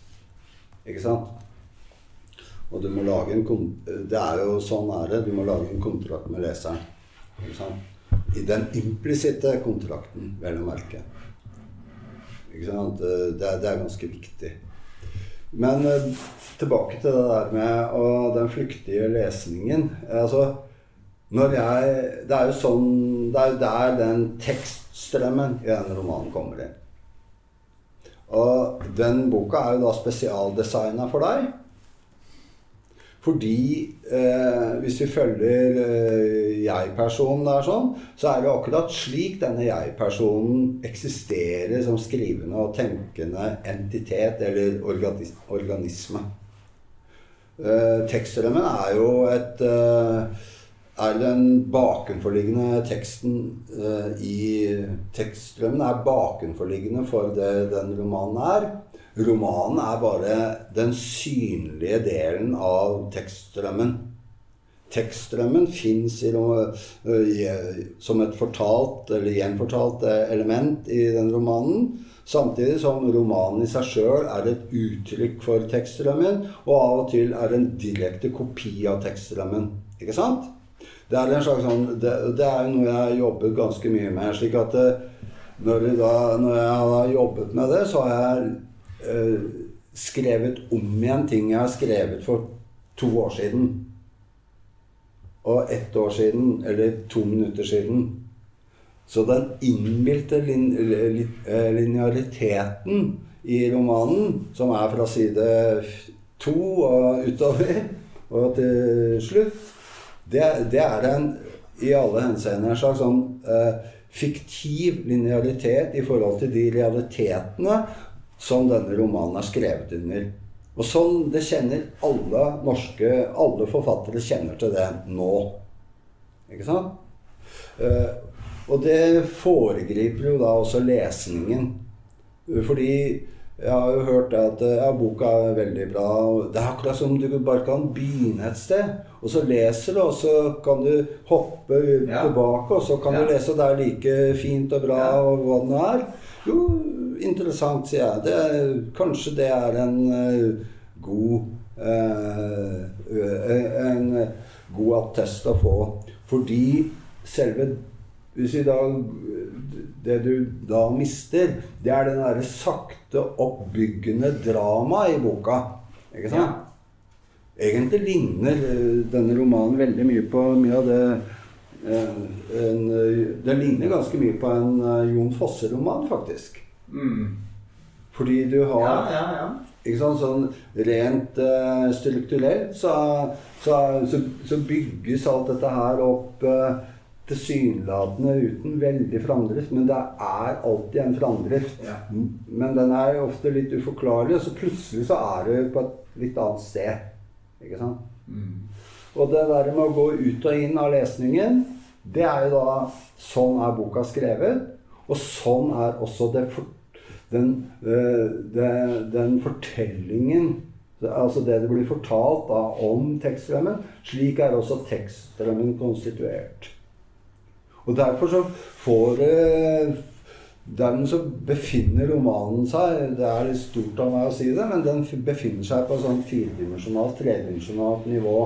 Ikke sant? Og du må lage en Det er jo sånn er det. Du må lage en kontrakt med leseren. Ikke sant? I den implisitte kontrakten, vel å merke. Ikke sant? Det det er ganske viktig. Men eh, tilbake til det der med og den flyktige lesningen. Altså, jeg Det er jo sånn Det er jo der den tekststrømmen i denne romanen kommer inn. Og den boka er jo da spesialdesigna for deg. Fordi eh, hvis vi følger eh, jeg-personen der sånn, så er det akkurat slik denne jeg-personen eksisterer som skrivende og tenkende entitet eller organis organisme. Eh, tekststrømmen er jo et eh, er den bakenforliggende teksten eh, i tekststrømmen er bakenforliggende for det den romanen er. Romanen er bare den synlige delen av tekststrømmen. Tekststrømmen fins som et fortalt eller gjenfortalt eh, element i den romanen. Samtidig som romanen i seg sjøl er et uttrykk for tekststrømmen, og av og til er en direkte kopi av tekststrømmen. Ikke sant? Det er, sånn, det, det er noe jeg har jobbet ganske mye med. slik at når, det da, når jeg har jobbet med det, så har jeg eh, skrevet om igjen ting jeg har skrevet for to år siden. Og ett år siden, eller to minutter siden. Så den innbilte lin, li, eh, lineariteten i romanen, som er fra side to og utover og til slutt, det, det er en i alle henseender en slags sånn eh, fiktiv linearitet i forhold til de realitetene som denne romanen er skrevet under. Og sånn, Det kjenner alle norske Alle forfattere kjenner til det nå. Ikke sant? Eh, og det foregriper jo da også lesningen. Fordi jeg har jo hørt at ja, boka er veldig bra. Det er akkurat som du bare kan begynne et sted. Og så leser du, og så kan du hoppe Ja. tilbake, og så kan Ja. du lese, og det er like fint og bra Ja. og hva det er. Jo, interessant, sier jeg. Det, er- kanskje det er en uh, god uh, uh, En god attest å få. Fordi selve Hvis vi da Det du da mister, det er den derre sakte oppbyggende dramaet i boka. Ikke sant? Egentlig ligner eh, denne romanen veldig mye på mye av det eh, en, eh, Det ligner ganske mye på en Jon Fosse-roman, faktisk. Mm. Fordi du har Ja, ja, ja. ikke sant, sånn rent uh, strukturelt så, så, så, så bygges alt dette her opp uh, tilsynelatende uten veldig framdrift. Men det er alltid en framdrift. Men den er ofte litt uforklarlig, og så plutselig så er du på et litt annet sted. Ikke sant? Mm. Og det der med å gå ut og inn av lesningen, det er jo da Sånn er boka skrevet. Og sånn er også det den, øh, det, den fortellingen Altså det det blir fortalt da om tekststrømmen. Slik er også tekststrømmen konstituert. Og derfor så får det den så befinner romanen seg Det er litt stort av meg å si det, men den befinner seg på et sånn firedimensjonalt, tredimensjonalt nivå.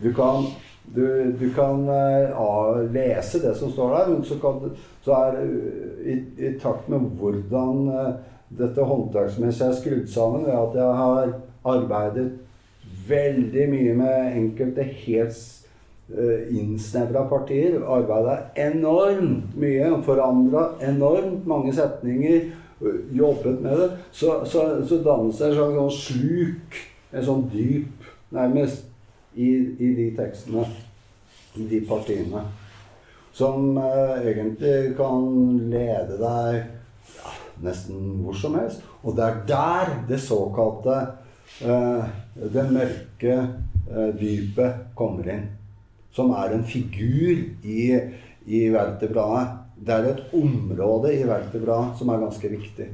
Du kan, du, du kan uh, lese det som står der, men så, kan, så er i, i takt med hvordan uh, dette håndverksmessig er skrudd sammen, ved at jeg har arbeidet veldig mye med enkelte helt innsnevra partier. Arbeida enormt mye, forandra enormt mange setninger. øh, Jobbet med det. Så, så, så dannes det et slags sånn sluk, en sånn dyp nærmest, i, i de tekstene. I de partiene. Som eh, egentlig kan lede deg ja, nesten hvor som helst. Og det er der det såkalte eh, det mørke eh, dypet kommer inn. Som er en figur i, i vertebradet. Det er et område i vertebradet som er ganske viktig.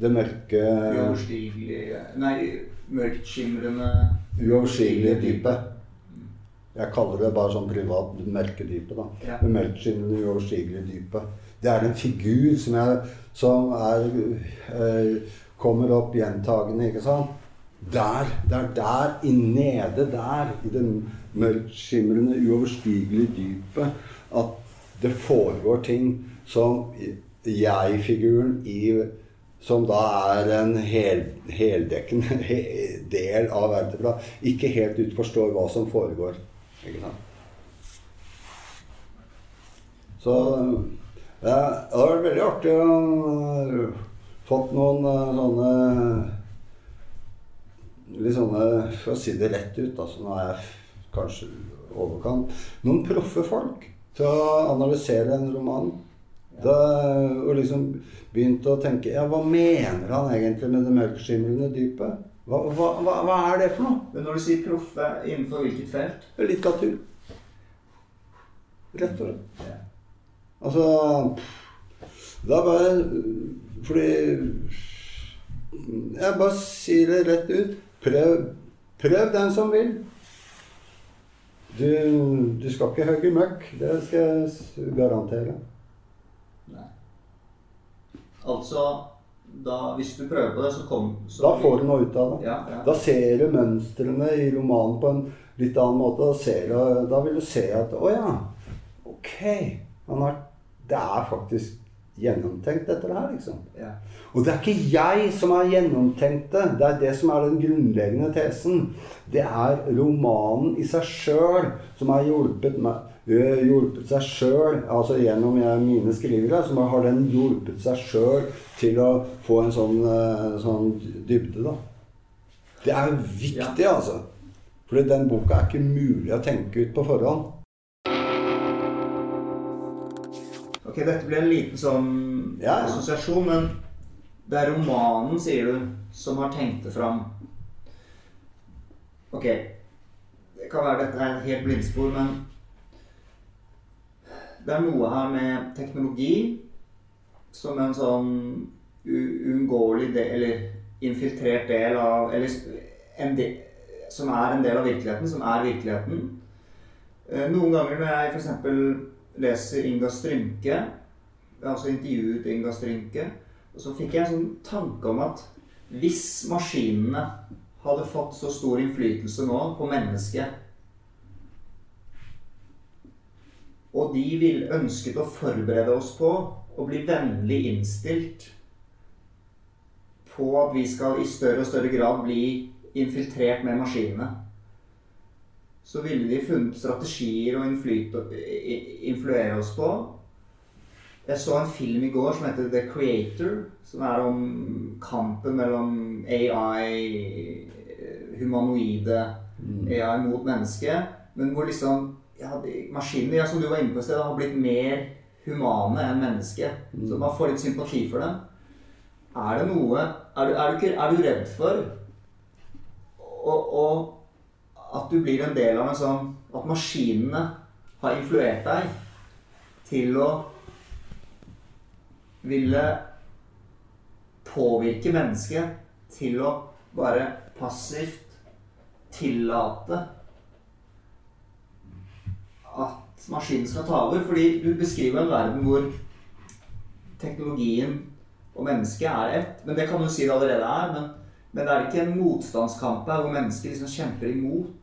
Det mørke Uoverstigelige Nei, mørktskimrende Uoverstigelige dypet. Jeg kaller det bare sånn privat mørkedype. da. Ja. Det mørkskinnende, uoverstigelige dypet. Det er en figur som, jeg, som er, eh, kommer opp gjentagende, ikke sant? Der, det er der, i nede der, i det mørkskimrende, uoverstigelige dypet, at det foregår ting som jeg-figuren i som da er en hel, heldekkende del av vertebra, ikke helt ut forstår hva som foregår. Ikke sant? Så ja, det har vært veldig artig å fått noen uh, sånne Litt sånne, for å si det rett ut, altså nå er jeg kanskje overkant Noen proffe folk til å analysere en roman. Da, og liksom begynte å tenke Ja, hva mener han egentlig med det mørkskimrende dypet? Hva, hva, hva, hva er det for noe? Men når du sier proffe, innenfor hvilket felt? Litteratur. Rett og slett. Ja. Altså Da bare Fordi Jeg bare sier det rett ut. Prøv, prøv den som vil. Du, du skal ikke hogge møkk. Det skal jeg garantere. Nei. Altså, da, hvis du prøver på det, så kom så Da får du noe ut av det. Ja, ja. Da ser du mønstrene i romanen på en litt annen måte. Da, ser du, da vil du se at Å ja, ok. Han har, det er faktisk gjennomtenkt, dette her, liksom. ja. Og det er ikke jeg som har gjennomtenkt det. Det er det som er den grunnleggende tesen. Det er romanen i seg sjøl som har hjulpet meg hjulpet seg sjøl, altså gjennom mine skrivere, som har den hjulpet seg sjøl til å få en sånn, sånn dybde, da. Det er viktig, altså. For den boka er ikke mulig å tenke ut på forhånd. Ok, dette blir en liten sånn Ja, assosiasjon, men det er romanen, sier du, som har tenkt det fram. Ok, det kan være dette er et helt blindspor, men det er noe her med teknologi som en sånn uunngåelig del, eller infiltrert del av Eller en del, som er en del av virkeligheten, som er virkeligheten. Eh, Noen ganger når jeg f.eks. leser Inga Strynke, altså intervjuet Inga Strynke, og så fikk jeg en sånn tanke om at hvis maskinene hadde fått så stor innflytelse nå på mennesket, og de ville ønsket å forberede oss på å bli vennlig innstilt på at vi skal i større og større grad bli infiltrert med maskinene, så ville de funnet strategier å influere oss på. Jeg så en film i går som heter The Creator, som er om kampen mellom AI, humanoide AI mot mennesket. men hvor liksom ja, Maskiner, ja, som du var inne på i sted, har blitt mer humane enn mennesket. Så man får litt sympati for dem. Er det noe Er du, er du, ikke, er du redd for å- at du blir en del av en sånn At maskinene har influert deg til å ville påvirke mennesket til å bare passivt tillate at maskinen skal ta over. Fordi du beskriver en verden hvor teknologien og mennesket er ett. Men det kan du si det allerede er. Men, men det er ikke en motstandskamp her hvor mennesket liksom kjemper imot.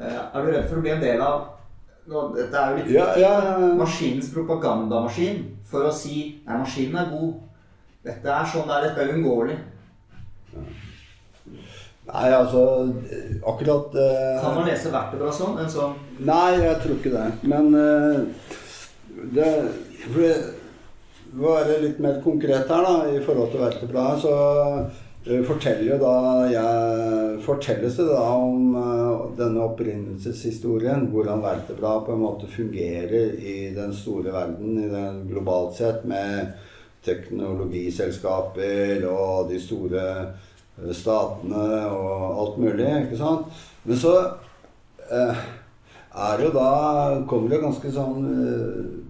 Eh, Er du redd for å bli en del av nå, Dette er jo litt Ja, ja, maskinens propagandamaskin for å si Nei, maskinen er god. Dette er sånn det er. Dette er uunngåelig. Nei, altså Akkurat uh, Kan man lese vertebra sånn? En sånn Nei, jeg tror ikke det. Men uh, det For å være litt mer konkret her, da, i forhold til verktøybladet, så forteller jo da jeg, fortelles det da om uh, denne opprinnelseshistorien. Hvordan vertebra på en måte fungerer i den store verden, i den globalt sett, med teknologiselskaper og de store uh, statene og alt mulig. ikke sant? Men så er jo da kommer det ganske sånn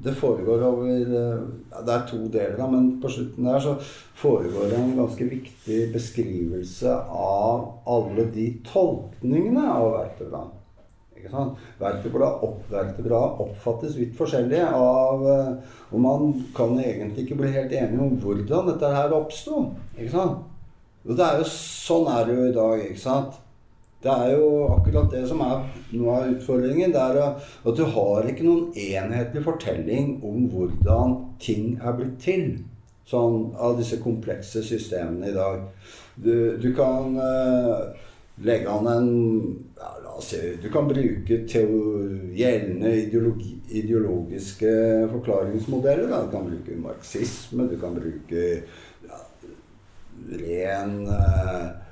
Det foregår over ja, Det er to deler, da, men på slutten der så foregår det en ganske viktig beskrivelse av alle de tolkningene av sant? Vertebra, opp, oppfattes vidt forskjellig av Og man kan egentlig ikke bli helt enige om hvordan dette her oppsto. Ikke sant? Sånn er det jo i dag. ikke sant? Det er jo akkurat det som er noe av utfordringen. Det er at du har ikke noen enhetlig fortelling om hvordan ting er blitt til. Sånn av disse komplekse systemene i dag. Du, du kan uh, legge an en ja, La oss si Du kan bruke gjeldende ideologi, ideologiske forklaringsmodeller. Da. Du kan bruke marxisme, du kan bruke ja, ren uh,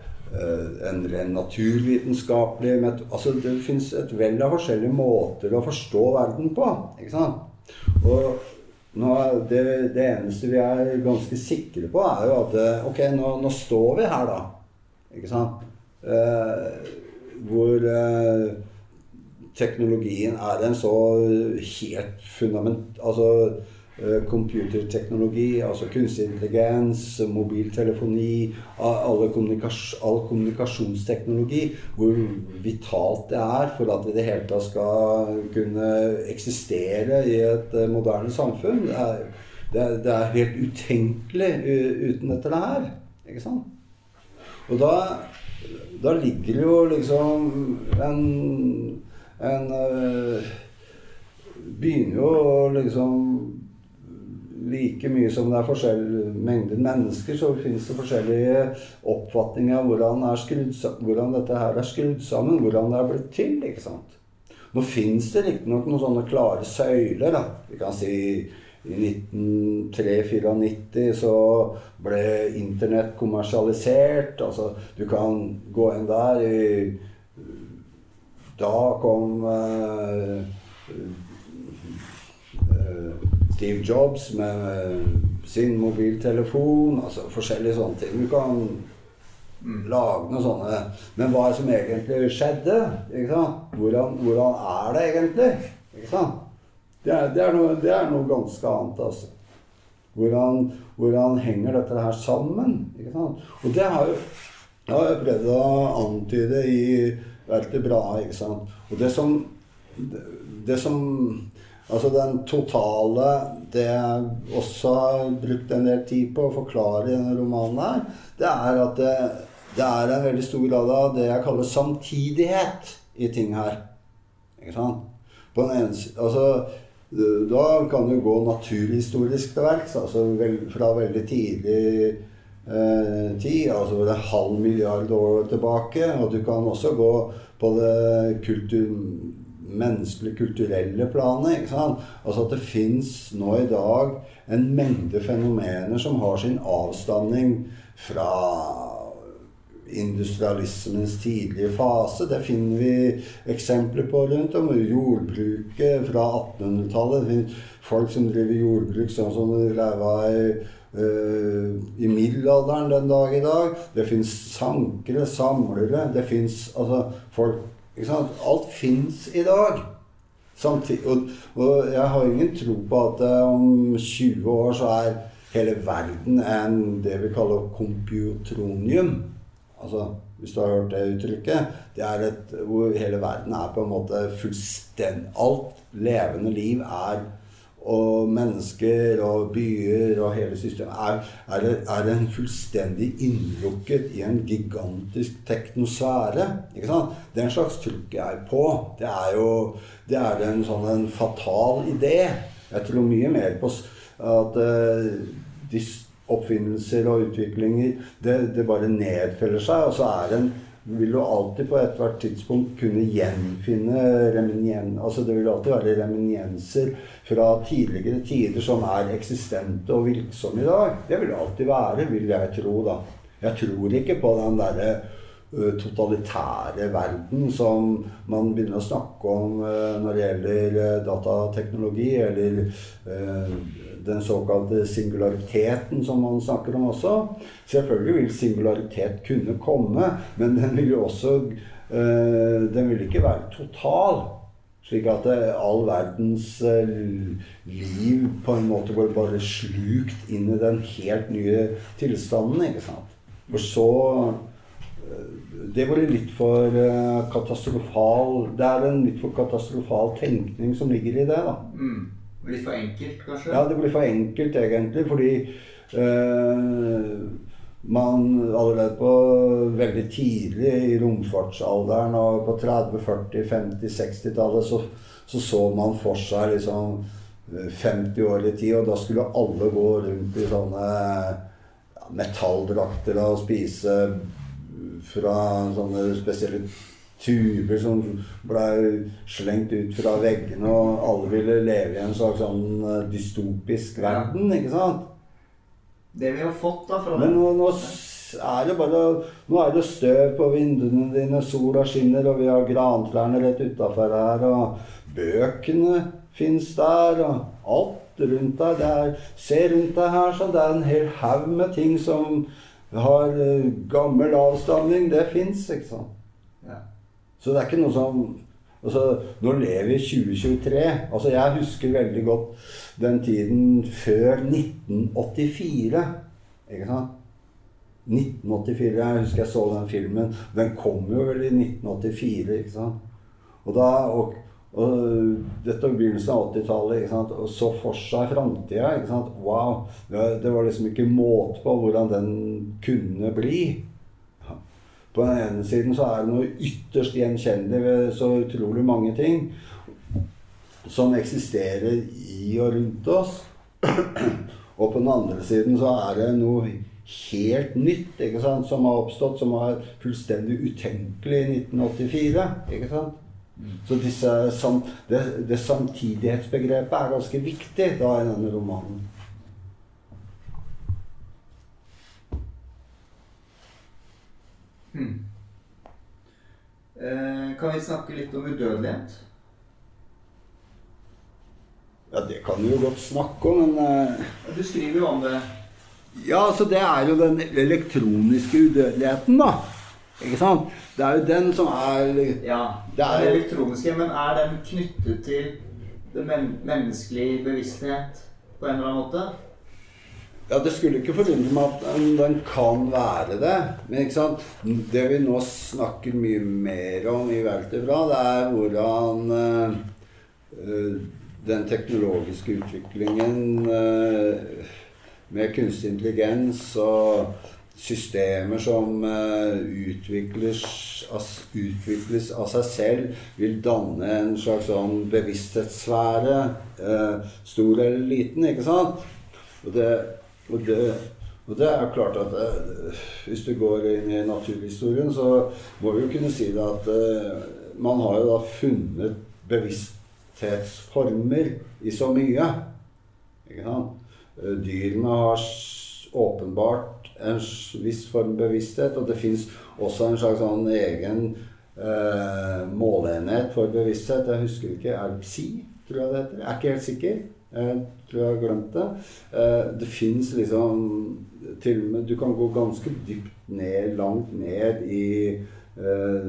en ren naturvitenskapelig Altså det fins et vell av forskjellige måter å forstå verden på. ikke sant? Og nå, det, det, eneste vi er ganske sikre på, er jo at eh, Ok, nå, nå står vi her, da. Ikke sant? Eh, hvor eh, teknologien er en så helt fundament... Altså Eh, computerteknologi, altså kunstig intelligens, mobiltelefoni, kommunikasj all kommunikasjonsteknologi, hvor vitalt det er for at vi i det hele tatt skal kunne eksistere i et eh, moderne samfunn. Det er, det er, det er helt utenkelig uten dette her. Ikke sant? Og da, da ligger det jo liksom en, en eh, Begynner jo å liksom like mye som det er forskjellige mengder mennesker, så finnes det forskjellige oppfatninger av hvordan, hvordan, dette her er skrudd sammen, hvordan det er blitt til. ikke sant? Nå fins det riktignok noen sånne klare søyler. da. Vi kan si i 1994 så ble Internett kommersialisert. Altså, du kan gå inn der i Da kom uh, Steve Jobs med sin mobiltelefon. Altså forskjellige sånne ting. Du kan mm. lage noe sånne Men hva er det som egentlig skjedde? Hvordan, hvordan, er det egentlig? Det er, det, er noe, det er, noe, ganske annet, altså. Hvordan, hvordan henger dette her sammen? Og det har jo jeg har prøvd å antyde i bra. ikke sant? Og det som, det, det som Altså den totale Det jeg også har brukt en del tid på å forklare i denne romanen her, det er at det, det er en veldig stor grad av det jeg kaller samtidighet i ting her. Ikke sant? På den ene Altså da kan du gå naturhistorisk til verks, altså fra veldig tidlig eh, tid, altså det er halv milliard år tilbake. Og du kan også gå på det kultur menneskelig kulturelle planet. ikke sant? Altså at det fins nå i dag en mengde fenomener som har sin avstamning fra industrialismens tidlige fase. Det finner vi eksempler på rundt om. Jordbruket fra 1800-tallet. Folk som driver jordbruk sånn som de leva i, uh, i middelalderen den dag i dag. Det fins sankere, samlere. Det fins altså, folk Alt fins i dag. Samtidig, og, og, jeg har ingen tro på at uh, om 20 år så er hele verden en det vi kaller computronium. Altså, hvis du har hørt det uttrykket. Det er et, hvor hele verden er på en måte fullstendig Alt levende liv er og mennesker og byer og hele systemet er, er, er en fullstendig innlukket i en gigantisk teknosfære. Ikke sant? Den slags trukker jeg på. Det er jo det er en sånn en fatal idé. Jeg tror mye mer på at uh, de oppfinnelser og utviklinger det, det bare nedfeller seg, og så er det en vil du alltid på ethvert tidspunkt kunne gjenfinne reminien, altså Det vil alltid være reminienser fra tidligere tider som er eksistente og virksomme i dag. Det vil alltid være, vil jeg tro, da. Jeg tror ikke på den derre totalitære verden som man begynner å snakke om når det gjelder datateknologi, eller den såkalte singulariteten som man snakker om også. Selvfølgelig vil singularitet kunne komme, men den vil jo også Den vil ikke være total. Slik at all verdens liv på en måte går bare slukt inn i den helt nye tilstanden. ikke sant? For så Det går litt for katastrofal Det er en litt for katastrofal tenkning som ligger i det. da. Mm. Litt for enkelt, kanskje? Ja, det blir for enkelt egentlig. Fordi eh, man allerede på veldig tidlig i romfartsalderen og på 30-, 40-, 50-, 60-tallet så, så, så man for seg liksom 50 år i tid, og da skulle alle gå rundt i sånne metalldrakter og spise fra sånne spesielle tuber som blei slengt ut fra veggene, og alle ville leve i en slags sånn dystopisk verden, ikke sant? Det vi har fått da fra Men nå, nå er det bare Nå er det støv på vinduene dine, sola skinner, og vi har grantrærne rett utafor her, og bøkene fins der, og alt rundt deg. Det er, se rundt deg her, så det er en hel haug med ting som har gammel avstamning. Det fins, ikke sant? Så det er ikke noe som altså, Nå lever vi i 2023. Altså, jeg husker veldig godt den tiden før 1984. Ikke sant? 1984, Jeg husker jeg så den filmen. Den kom jo vel i 1984. ikke sant? Og da, og, og dette var begynnelsen av 80-tallet. Og så for seg framtida. Wow. Det var liksom ikke måte på hvordan den kunne bli. På den ene siden så er det noe ytterst gjenkjennelig ved så utrolig mange ting som eksisterer i og rundt oss. Og på den andre siden så er det noe helt nytt ikke sant, som har oppstått, som var fullstendig utenkelig i 1984. ikke sant? Så disse, det, det samtidighetsbegrepet er ganske viktig da i denne romanen. Hmm. Eh, kan vi snakke litt om udødelighet? Ja, det kan vi jo godt snakke om, men eh, Du skriver jo om det. Ja, altså det er jo den elektroniske udødeligheten, da. Ikke sant? Det er jo den som er Ja, det er, den elektroniske, men er den knyttet til den men menneskelige bevissthet på en eller annen måte? Ja, Det skulle ikke forundre meg at den kan være det. Men ikke sant? det vi nå snakker mye mer om i Vertebra, det er hvordan uh, den teknologiske utviklingen uh, med kunstig intelligens og systemer som uh, utvikles, utvikles, av seg selv, vil danne en slags sånn bevissthetssfære, stor eller liten, ikke sant? Og det og det, og det, er klart at det, hvis du går inn i naturhistorien, så må vi jo kunne si det at uh, man har jo da funnet bevissthetsformer i så mye. Ikke sant? Uh, dyrene har åpenbart en viss form bevissthet, og det fins også en slags sånn egen uh, måleenhet for bevissthet. Jeg husker ikke. Er det psi, tror jeg det heter? Jeg er ikke helt sikker. Jeg tror jeg har glemt det. Det fins liksom til og med Du kan gå ganske dypt ned, langt ned i uh,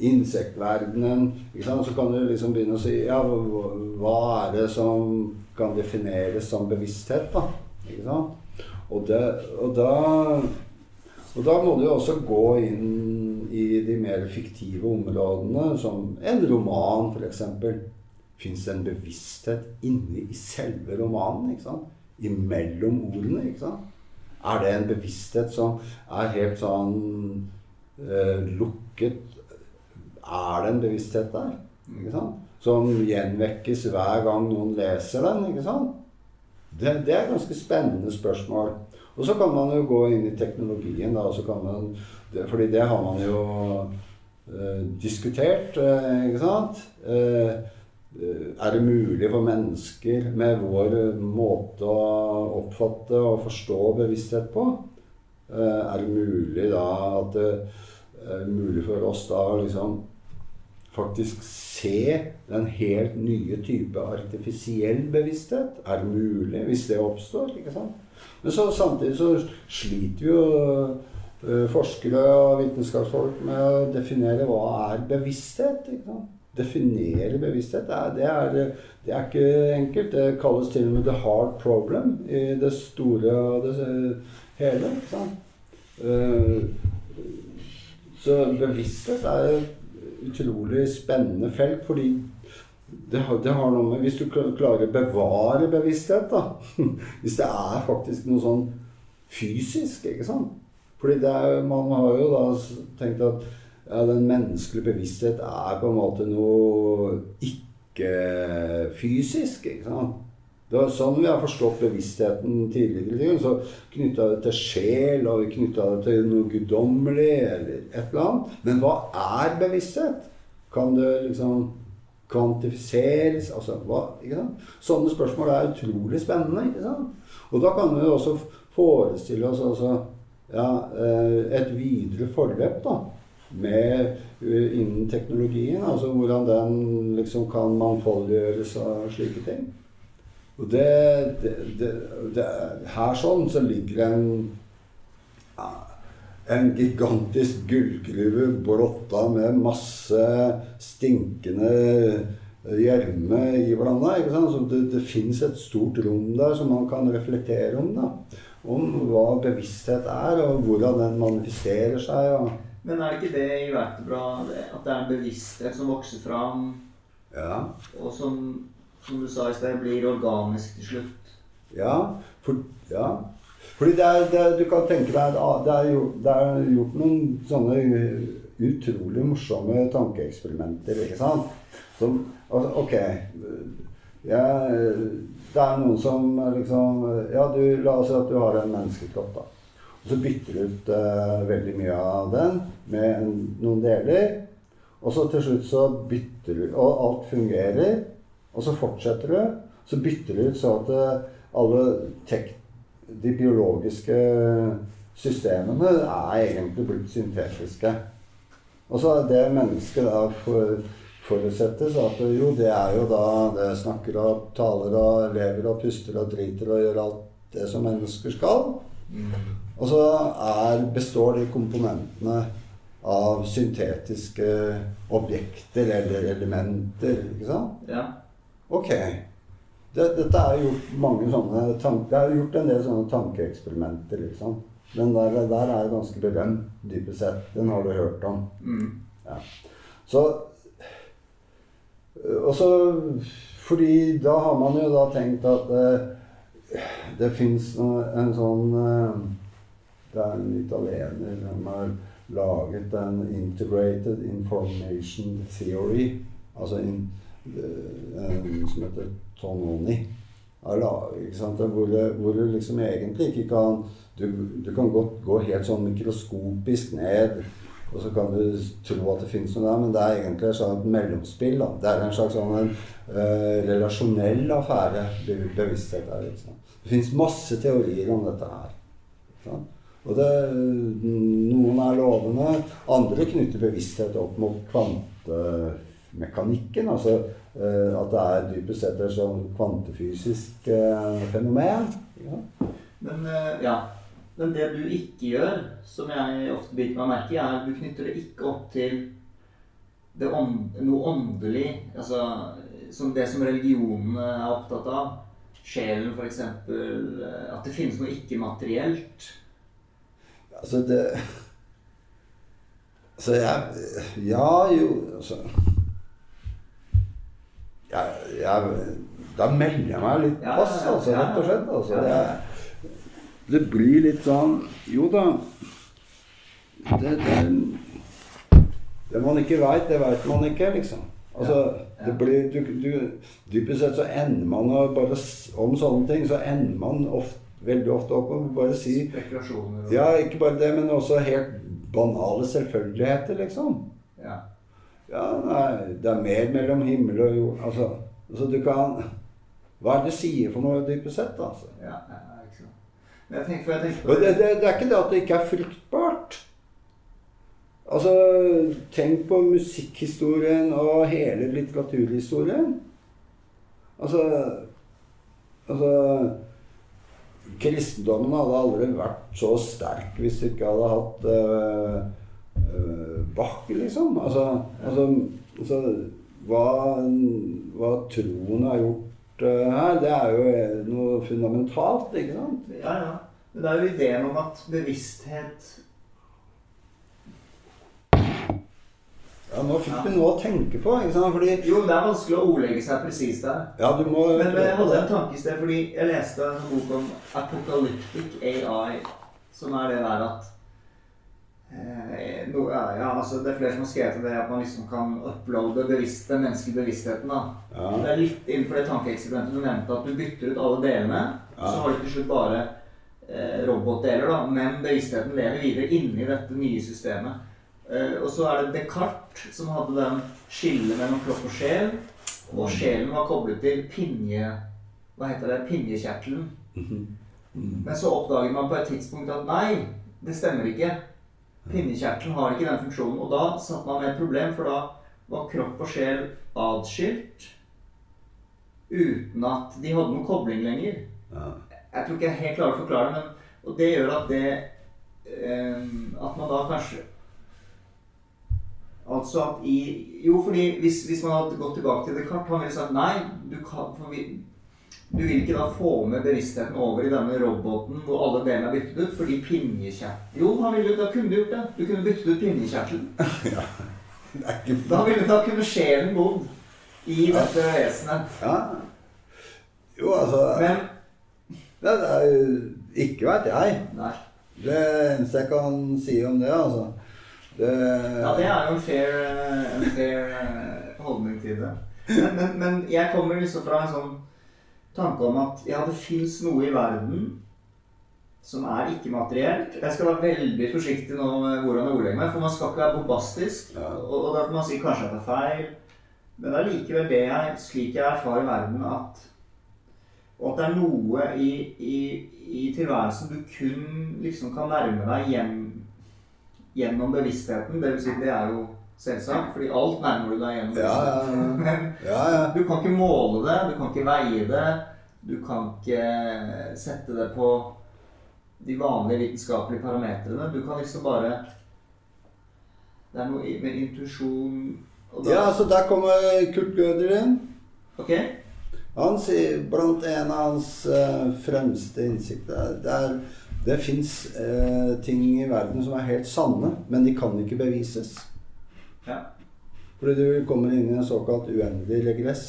insektverdenen. Så kan du liksom begynne å si Ja, hva er det som kan defineres som bevissthet, da? Ikke sant? Og, det, og, da, og da må du jo også gå inn i de mer fiktive områdene, som en roman, f.eks. Fins en bevissthet inni i selve romanen? ikke sant? Imellom ordene? ikke sant? Er det en bevissthet som er helt sånn uh, lukket? Er det en bevissthet der? ikke sant? Som gjenvekkes hver gang noen leser den? ikke sant? Det, det er et ganske spennende spørsmål. Og så kan man jo gå inn i teknologien, da, så kan man, det, fordi det har man jo uh, diskutert, uh, ikke sant? Uh, er det mulig for mennesker med vår måte å oppfatte og forstå bevissthet på Eh, er det mulig da at det er mulig for oss da å liksom faktisk se den helt nye type artifisiell bevissthet? Er det mulig, hvis det oppstår? ikke sant? Men så, samtidig så sliter jo forskere og vitenskapsfolk med å definere hva er bevissthet. ikke sant? Definere bevissthet, det er, det, er, det er, ikke enkelt. Det kalles til og med 'the hard problem' i det store og det hele. Uh, så bevissthet er et utrolig spennende felt, fordi det har, det har, noe med Hvis du klarer å bevare bevissthet, da Hvis det er faktisk noe sånn fysisk, ikke sant Fordi er, man har jo da tenkt at ja, den menneskelige bevissthet er på en måte noe ikke-fysisk. ikke sant? Det var sånn vi har forstått bevisstheten tidligere. Så knytta det til sjel, og vi knytta det til noe guddommelig eller et eller annet. Men hva er bevissthet? Kan det liksom kvantifiseres? Altså, hva, ikke sant? Sånne spørsmål er utrolig spennende. ikke sant? Og da kan vi også forestille oss altså, ja, eh, et videre forløp da, med, eh, innen teknologien. Altså hvordan den liksom kan mangfoldiggjøres av slike ting. Og det, det, det, det, Her sånn så ligger en en gigantisk gullgruve blotta med masse stinkende gjørme iblanda. Det, det fins et stort rom der som man kan reflektere om. da. Om hva bevissthet er, og hvordan den manifesterer seg. Og... Men er det ikke det i vertebra at det er en bevissthet som vokser fram, ja. og som som du sa i sted, blir organisk til slutt. Ja. For, ja. Fordi det er, det, du kan tenke deg at det er, gjort, det er gjort noen sånne utrolig morsomme tankeeksperimenter. ikke sant? Som, altså, ok ja, Det er noen som liksom Ja, du, la oss si at du har en menneskekropp. da. Og så bytter du ut uh, veldig mye av den med noen deler. Og så til slutt så bytter du Og alt fungerer. Og så fortsetter du. Så bytter du ut så at uh, alle de biologiske systemene er egentlig blitt syntetiske. Og så er det mennesket da for, forutsettes at jo, det er jo da det snakker og taler og lever og puster og driter og gjør alt det som mennesker skal. Og så er, består de komponentene av syntetiske objekter eller elementer. ikke sant? Ja. Ok. Det, dette er gjort mange sånne tanker, Jeg har gjort en del sånne tankeeksperimenter, liksom. Den der, der er ganske berømt, dypest sett. Den har du hørt om. Mm. Ja. Så Og så Fordi da har man jo da tenkt at uh, det fins en sånn eh, Det er en italiener som har laget en integrated information theory. Altså en, en som heter Tononi. Hvor, hvor, du liksom egentlig ikke kan du, du, kan godt gå helt sånn mikroskopisk ned, og så kan du tro at det finnes noe der, men det er egentlig et slags mellomspill. Da. Det er en slags sånn en, uh, relasjonell affære, bevissthet. Liksom. Det fins masse teorier om dette her. Sånn. Og det, noen er lovende, andre knytter bevissthet opp mot kvantemekanikken. Altså eh, at det er dypest sett et sånn kvantefysisk eh, fenomen. Ja. Men eh, ja. Men det du ikke gjør, som jeg ofte biter meg merke i, er at du knytter det ikke opp til ånd, noe åndelig. Altså som det som religionene er opptatt av. Sjelen, f.eks. At det finnes noe ikke-materielt. Altså det Altså jeg Ja, jo altså jeg, jeg, Da melder jeg meg litt pass, altså, rett og slett. Altså. Det, det, blir litt sånn Jo da. Det, det, det man ikke veit, det veit man ikke, liksom. Altså, det blir, du, du, Dypest sett så ender man bare om sånne ting, så ender man ofte, veldig ofte opp og bare si Ja, ikke bare det, men også helt banale selvfølgeligheter, liksom. Ja. Ja, nei, det er mer mellom himmel og jord. Altså, altså du kan Hva er det du sier for noe, dypest sett? altså? Ja, ja, ikke sant. Jeg tenker, for jeg tenker på det, det, det er ikke det at det ikke er fruktbart. Altså, tenk på musikkhistorien og hele litteraturhistorien. Altså Altså Kristendommen hadde aldri vært så sterk hvis du ikke hadde hatt uh, uh, Bach, liksom. Altså, altså, altså hva, hva troen har gjort uh, her, det er jo noe fundamentalt, ikke sant? Ja, ja. Men det er jo ideen om at bevissthet Ja, nå fikk du noe å tenke på, ikke sant? Fordi Jo, det er vanskelig å ordlegge seg presist der. Ja, du må Men jeg hadde en tanke i sted, fordi jeg leste en bok om Apocalyptic AI, som er det der at eh, no, ja, altså Det er flere som har skrevet det, at man liksom kan uploade bevisst, den menneskelige bevisstheten. da. Ja. Det er litt innenfor det tankeeksperimentet du nevnte, at du bytter ut alle delene. Ja. Så har du til slutt bare eh, robotdeler, da, men bevisstheten lever videre inni dette nye systemet. Eh, og så er det Descartes som hadde den skillet mellom kropp og sjel. Og sjelen var koblet til pinje... Hva heter det? Pinjekjertelen. Mhm. Men så oppdager man på et tidspunkt at nei, det stemmer ikke. Pinnekjertelen har ikke den funksjonen. Og da satt man med et problem, for da var kropp og sjel atskilt uten at de hadde noen kobling lenger. Jeg tror ikke jeg helt klarer å forklare det, men og det gjør at det eh, At man da kanskje Altså at i Jo, fordi hvis, hvis man hadde gått tilbake til Descartes, han ville sagt nei, du kan vi, Du vil ikke da få med bevisstheten over i denne roboten hvor alle delene er byttet ut, fordi pinjekjertelen Jo, han ville, da kunne du gjort det. Du kunne byttet ut er ikke Da, ville, da kunne sjelen bodd i dette vesenet. Ja. Jo, altså Men det, det er Ikke veit jeg. Nei. Det eneste jeg kan si om det, altså det, Ja, det er jo en fair, eh, en fair eh, holdning til det. Men, men, men jeg kommer liksom fra en sånn tanke om at ja, det fins noe i verden som er ikke-materielt. Jeg skal være veldig forsiktig nå med hvordan jeg ordlegger meg, for man skal ikke være bombastisk. Og, og da kan man si kanskje at det er feil. Men det er likevel det jeg, slik jeg erfarer verden, at og at det er noe i, i, i tilværelsen du kun liksom kan nærme deg hjem, gjennom bevisstheten. Det vil si, det er jo selvsagt, fordi alt nærmer du deg gjennom Ja, ja, ja. bevisstheten. Ja, ja. du kan ikke måle det, du kan ikke veie det, du kan ikke sette det på de vanlige vitenskapelige parametrene. Du kan liksom bare Det er noe med intuisjon ja, så der kommer Kurt Gøder inn. Ok? Han sier blant en av hans eh, fremste innsikter Det, er, det fins eh, ting i verden som er helt sanne, men de kan ikke bevises. Ja. Fordi du kommer inn i en såkalt uendelig regress.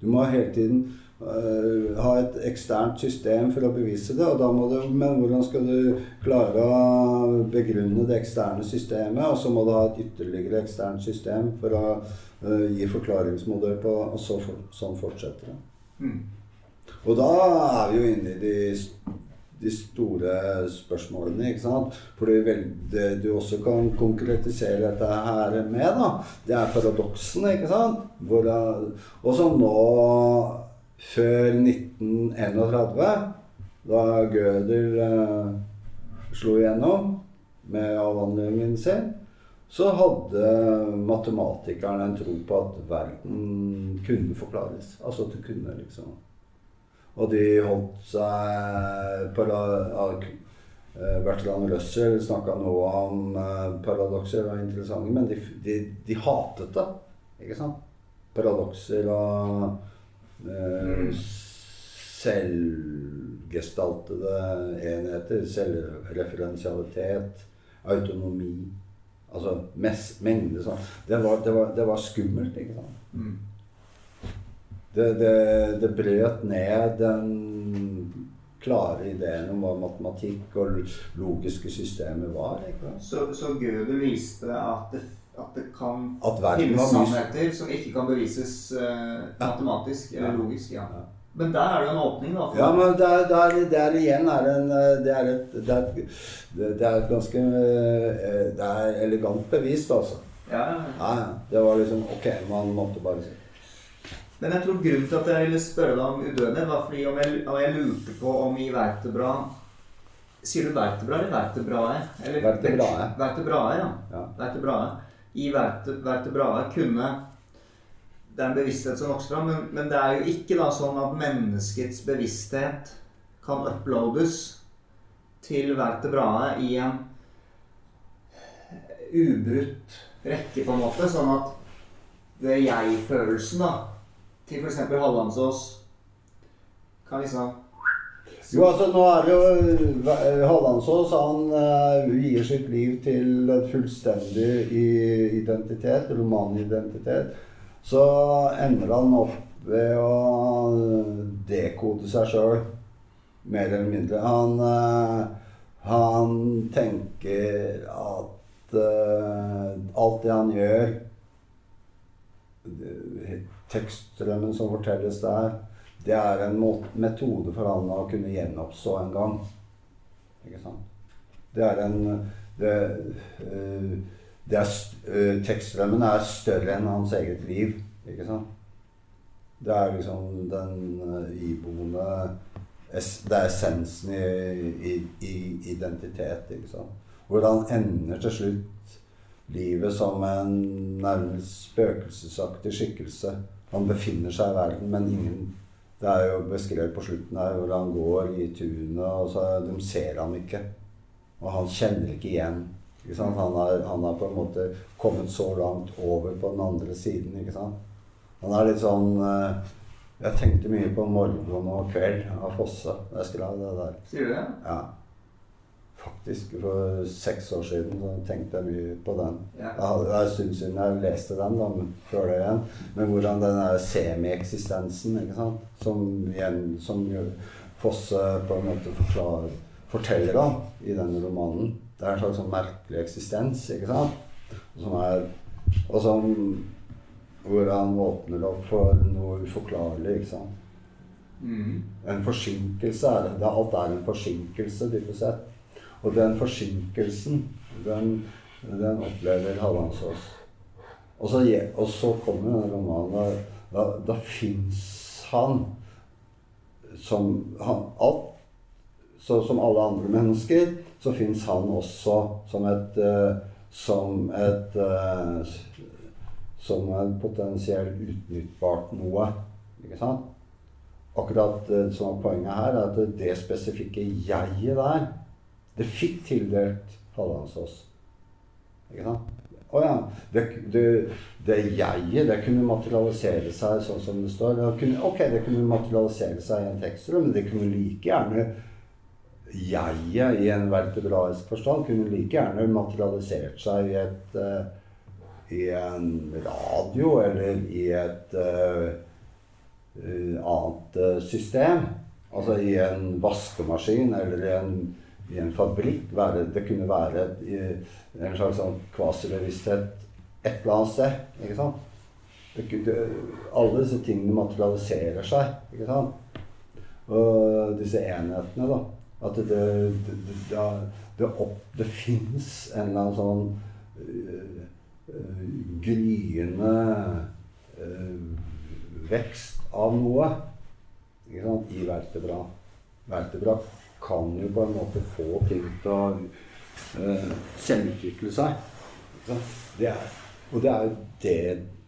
Du må hele tiden eh, ha et eksternt system for å bevise det. Og da må du, men hvordan skal du klare å begrunne det eksterne systemet? Og så må du ha et ytterligere eksternt system for å eh, gi forklaringsmodell på Og så for, sånn fortsetter det. Mm. Og da er vi jo inne i de, de store spørsmålene, ikke sant. For det, du også kan konkretisere dette her med, da, det er paradoksene, ikke sant. Hvor, og som nå, før 1931, da Gödel eh, slo igjennom med avhandlingen sin, så hadde matematikerne en tro på at verden kunne forklares. Altså at det kunne liksom Og de holdt seg eh, Bertrand Russell snakka noe om eh, paradokser og interessante, men de, de, de hatet det. Ikke sant? Paradokser og eh, selvgestaltede enheter. Selvreferensialitet, autonomi. Altså mest, mengde sånn. Det var, det, var, det var skummelt, ikke sant. Mm. Det, det, det brøt ned den klare ideen om hva matematikk og logiske systemer var. Ikke? Så, så Gøde viste at det, at det kan At finnes sannheter som ikke kan bevises uh, matematisk eller logisk. Ja. Ja. Men der er det en åpning, da. Ja, men der, der, der igjen er det en Det er et, det er et, det er et ganske eh, Det er elegant bevis, altså. ja, ja. Ja, ja. Det var liksom Ok, man måtte bare si Men jeg tror grunnen til at jeg ville spørre deg om udødelighet, var fordi om jeg, om jeg lurte på om i vertebra Sier du vertebra eller vertebrae? Eller, Vertebrae. Vertebrae, ja. Ja. Vertebrae. I verte, vertebrae kunne Det er en bevissthet som vokser fram, men, men det er jo ikke da sånn at menneskets bevissthet kan uploades til vertebrae i en ubrutt rekke, på en måte. Sånn at ved jeg-følelsen da, til f.eks. Hallandsås kan liksom Jo, altså nå er det jo eh, Hallandsås han uh, vier sitt liv til en fullstendig identitet, romanidentitet. Så ender han opp ved å dekode seg sjøl, mer eller mindre. Han, uh, han tenker at uh, alt det han gjør Tekststrømmen som fortelles der, det er en metode for han å kunne gjenoppstå en gang. Ikke sant? Det er en det, eh, det er, eh, Tekststrømmen er større enn hans eget liv. Ikke sant? Det er liksom den eh, iboende Det er essensen i, i, i identitet. Ikke sant? Hvor ender til slutt livet som en nærmest spøkelsesaktig skikkelse. Han befinner seg i verden, men ingen Det er jo beskrevet på slutten her hvor han går i tunet, og så de ser ham ikke. Og han kjenner ikke igjen. Ikke? Han, har, han har på en måte kommet så langt over på den andre siden. ikke sant? Han er litt sånn eh, Jeg tenkte mye på 'Morgen og kveld' av Fosse. Jeg skrev det der. Sier du det? Ja. Faktisk, for seks år siden så tenkte jeg mye på den. Ja. Det er en stund siden jeg leste den, da, men før det igjen. Men hvordan den der semieksistensen, ikke sant, som, igjen, som Fosse på en måte forklarer, forteller om i denne romanen. Det er en slags sånn merkelig eksistens, ikke sant? Som er, og som hvor han åpner opp for noe uforklarlig, ikke sant. Mm. En forsinkelse er det. det. Alt er en forsinkelse, dypest sett. Og den forsinkelsen, den, den opplever Hallandsås. Og så, og så kommer denne romanen. Da, da, fins han som han, alt, så, Som alle andre mennesker, så fins han også som et eh, Som et eh, Som en potensielt utnyttbart noe. Ikke sant? akkurat som poenget her, er at det spesifikke jeget der, det fikk tildelt Hallandsås. Ikke sant? Å ja. Det, det, det jeget, det kunne materialisere seg sånn som det står. Det kunne, ok, det kunne materialisere seg i en tekstrom, men det kunne like gjerne jeget i en vertebraisk forstand kunne like gjerne materialisert seg i et uh, i en radio eller i et eh, annet eh, system. Altså i en vaskemaskin eller i en, i en fabrikk. Være, det kunne være i- en slags sånn kvasibevissthet et eller annet sted. Ikke sant? Det, ku- alle disse tingene materialiserer seg. Ikke sant? Og disse enhetene, da. At det, det, det, det, opp, det fins en eller annen sånn øh, øh, gryende øh, vekst av noe ikke sant, i vertebra. Vertebra kan jo på en måte få ting til å øh, selvutvikle seg. Det er, og det er, jo det,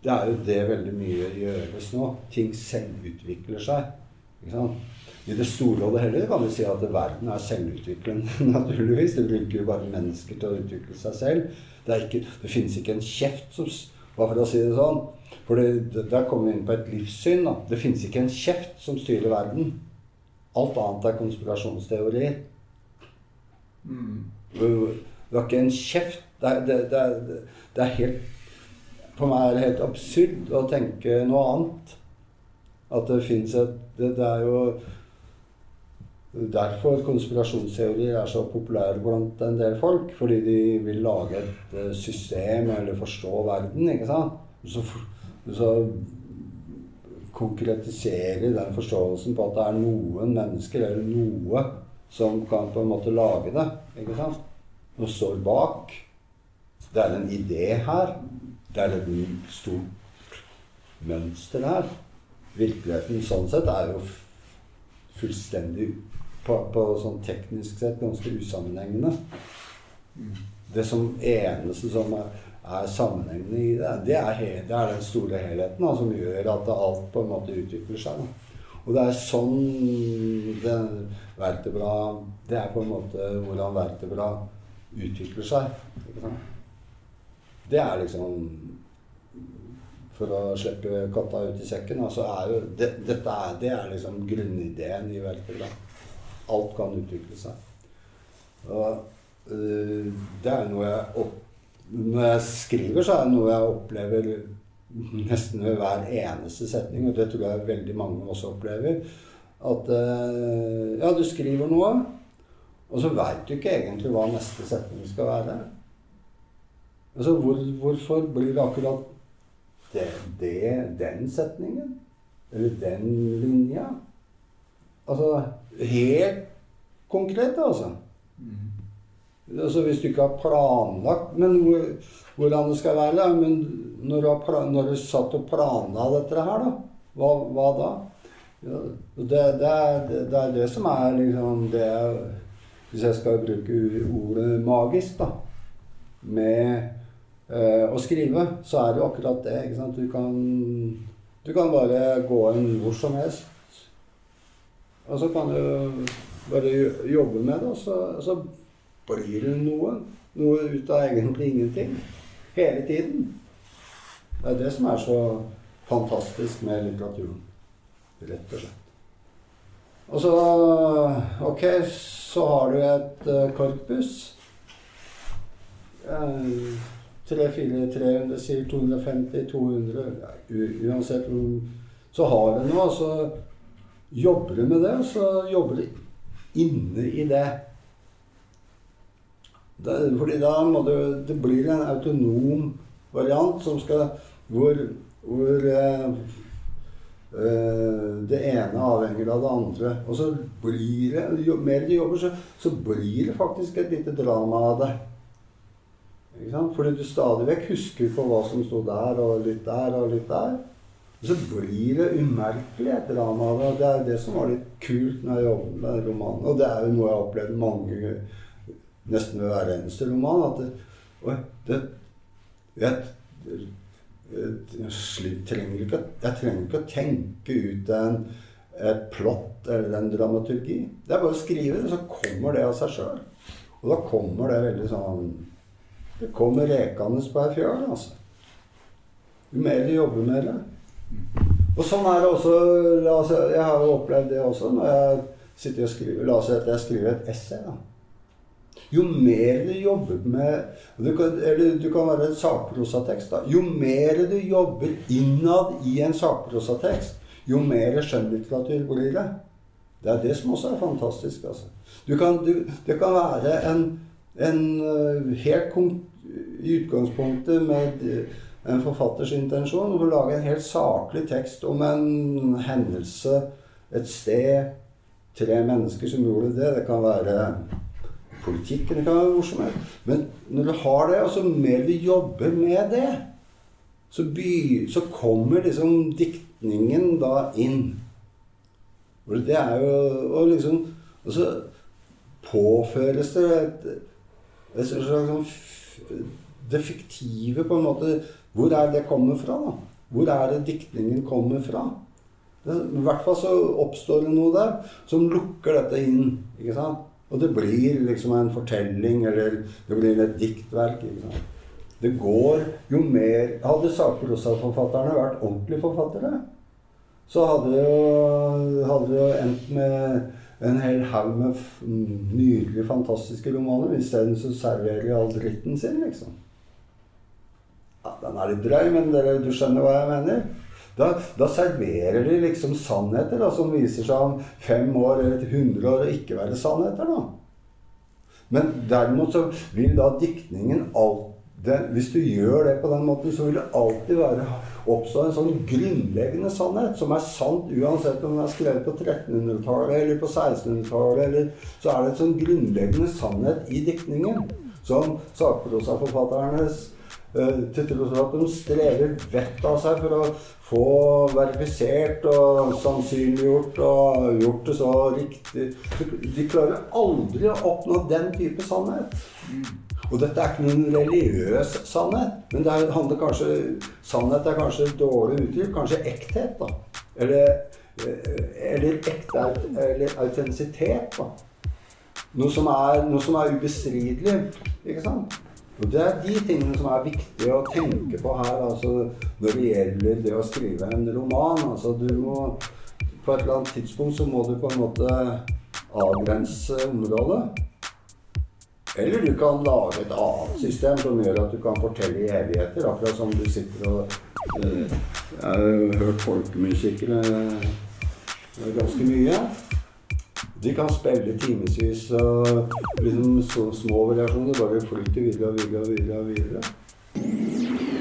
det er jo det veldig mye gjøres nå. Ting selvutvikler seg. Ikke sant? I det store og det hele kan vi si at verden er selvutviklende, naturligvis. Det bruker jo bare mennesker til å utvikle seg selv. Det, ikke, det finnes ikke en kjeft som Bare for å si det sånn. For der kommer vi inn på et livssyn. da. Det finnes ikke en kjeft som styrer verden. Alt annet er konspirasjonsteorier. Mm. Det er ikke en kjeft. Det er, det, det, er, det er helt For meg er det helt absurd å tenke noe annet. At det fins et det, det er jo derfor konspirasjonsteorier er så populære blant en del folk. Fordi de vil lage et eh, system eller forstå verden, ikke sant. Så, så konkretisere den forståelsen på at det er noen mennesker eller noe som kan på en måte lage det. ikke sant? Som står bak. Det er en idé her. Det er et stort mønster her. Virkeligheten sånn sett er jo fullstendig på, på sånn teknisk sett ganske usammenhengende. Det som eneste som er, er sammenhengende i det, det er, he, det er den store helheten da, som gjør at alt på en måte utvikler seg. Da. Og det er sånn det, vertebra Det er på en måte hvordan vertebra utvikler seg. Det er liksom For å slippe katta ut i sekken, altså er jo det, dette er, det er liksom grunnideen i vertebra. Alt kan utvikle seg. Og øh, det er noe jeg opp, Når jeg skriver, så er det noe jeg opplever nesten ved hver eneste setning, og det tror jeg veldig mange også opplever. At øh, ja, du skriver noe, og så veit du ikke egentlig hva neste setning skal være. Altså, hvor, hvorfor blir det akkurat det, det, den setningen? Eller den linja? Altså helt konkret, altså. Mm. Altså. Hvis du ikke har planlagt men hvor, hvordan det skal være Men når du, har, når du satt og planla dette her, da, hva, hva da? Ja, det, det, er, det, er, det som er liksom det Hvis jeg skal bruke ordet magisk, da, med eh, å skrive, så er det jo akkurat det. ikke sant? Du kan, du kan bare gå inn hvor som helst. Og så kan du bare jobbe med det, og så, så blir det noe. Noe ut av egentlig ingenting. Hele tiden. Det er det som er så fantastisk med litteraturen. Rett og slett. Og så Ok, så har du et uh, korpus. Uh, 300, 300 sier 250, 200 ja, Uansett så har du noe, og så jobber du med det, og så jobber du inne i det. Fordi da må du Det blir en autonom variant som skal Hvor, hvor eh, eh, det ene avhenger av det andre. Og så blir det Jo mer du jobber, så, så blir det faktisk et lite drama av det. Ikke sant? Fordi du stadig vekk husker på hva som sto der, og litt der og litt der. Og så blir det umerkelig et drama av det. Det er det som var litt kult når jeg jobbet med romanen. Og det er jo noe jeg har opplevd mange nesten ved hver eneste roman. At det, det jeg, trenger ikke, jeg trenger ikke å tenke ut en, et plott eller en dramaturgi. Det er bare å skrive det, så kommer det av seg sjøl. Og da kommer det veldig sånn det kommer rekende på ei fjøl, altså. Jo mer du jobber med det. Og sånn er det også Jeg har jo opplevd det også når jeg sitter og skriver La oss si at jeg skriver et essay. da. Jo mer du jobber med du kan, Eller du kan være en sakprosatekst. da. Jo mer du jobber innad i en sakprosatekst, jo mer skjønnlitteratur blir det. Det er det som også er fantastisk. altså. Du kan, du, det kan være en, en eh, helt i utgangspunktet med en forfatters intensjon å lage en helt saklig tekst om en hendelse, et sted, tre mennesker som gjorde det. Det kan være politikken, kan være hvor som helst. Men når du har det, og så mer du jobber med det, så, by, så kommer liksom diktningen da inn. Og det er jo Og liksom Og så påføres det et, et slags det fiktive på en måte Hvor er det kommer fra? da? Hvor er det diktningen kommer fra? I hvert fall så oppstår det noe der som lukker dette inn. ikke sant? Og det blir liksom en fortelling, eller det blir et diktverk. Det går jo mer Hadde sakprosaforfatterne vært ordentlige forfattere, så hadde det jo, hadde jo endt med en hel haug med nydelige, fantastiske romaner. Isteden så serverer de all dritten sin, liksom. Ja, den er litt drøy, men dere, du skjønner hva jeg mener? Da, da, serverer de liksom sannheter da, som viser seg om fem år eller til hundre år å ikke være sannheter. da. Men derimot så vil da diktningen alltid Hvis du gjør det på den måten, så vil det alltid være, oppstå en sånn grunnleggende sannhet som er sant uansett om den er skrevet på 1300-tallet eller på 1600-tallet. Så er det en sånn grunnleggende sannhet i diktningen som sakprosaforfatternes Eh, til for at de strever vettet av seg for å få verifisert og sannsynliggjort og gjort det så riktig. De klarer aldri å oppnå den type sannhet. Og dette er ikke noen religiøs sannhet, men det handler kanskje Sannhet er kanskje dårlig uttrykk. Kanskje ekthet, da. Eller, eh, eller ekte eller autentisitet, da. Noe som, er, noe er ubestridelig. Ikke sant? Og Det er de tingene som er viktige å tenke på her altså, når det gjelder det å skrive en roman. Altså, du må, på et eller annet tidspunkt så må du på en måte avgrense området. Eller du kan lage et annet system som gjør at du kan fortelle i evigheter. Akkurat som du sitter og uh, Jeg har hørt folkemusikk uh, ganske mye. De kan spille timevis og liksom så små variasjoner bare flyter videre og videre og videre. og videre.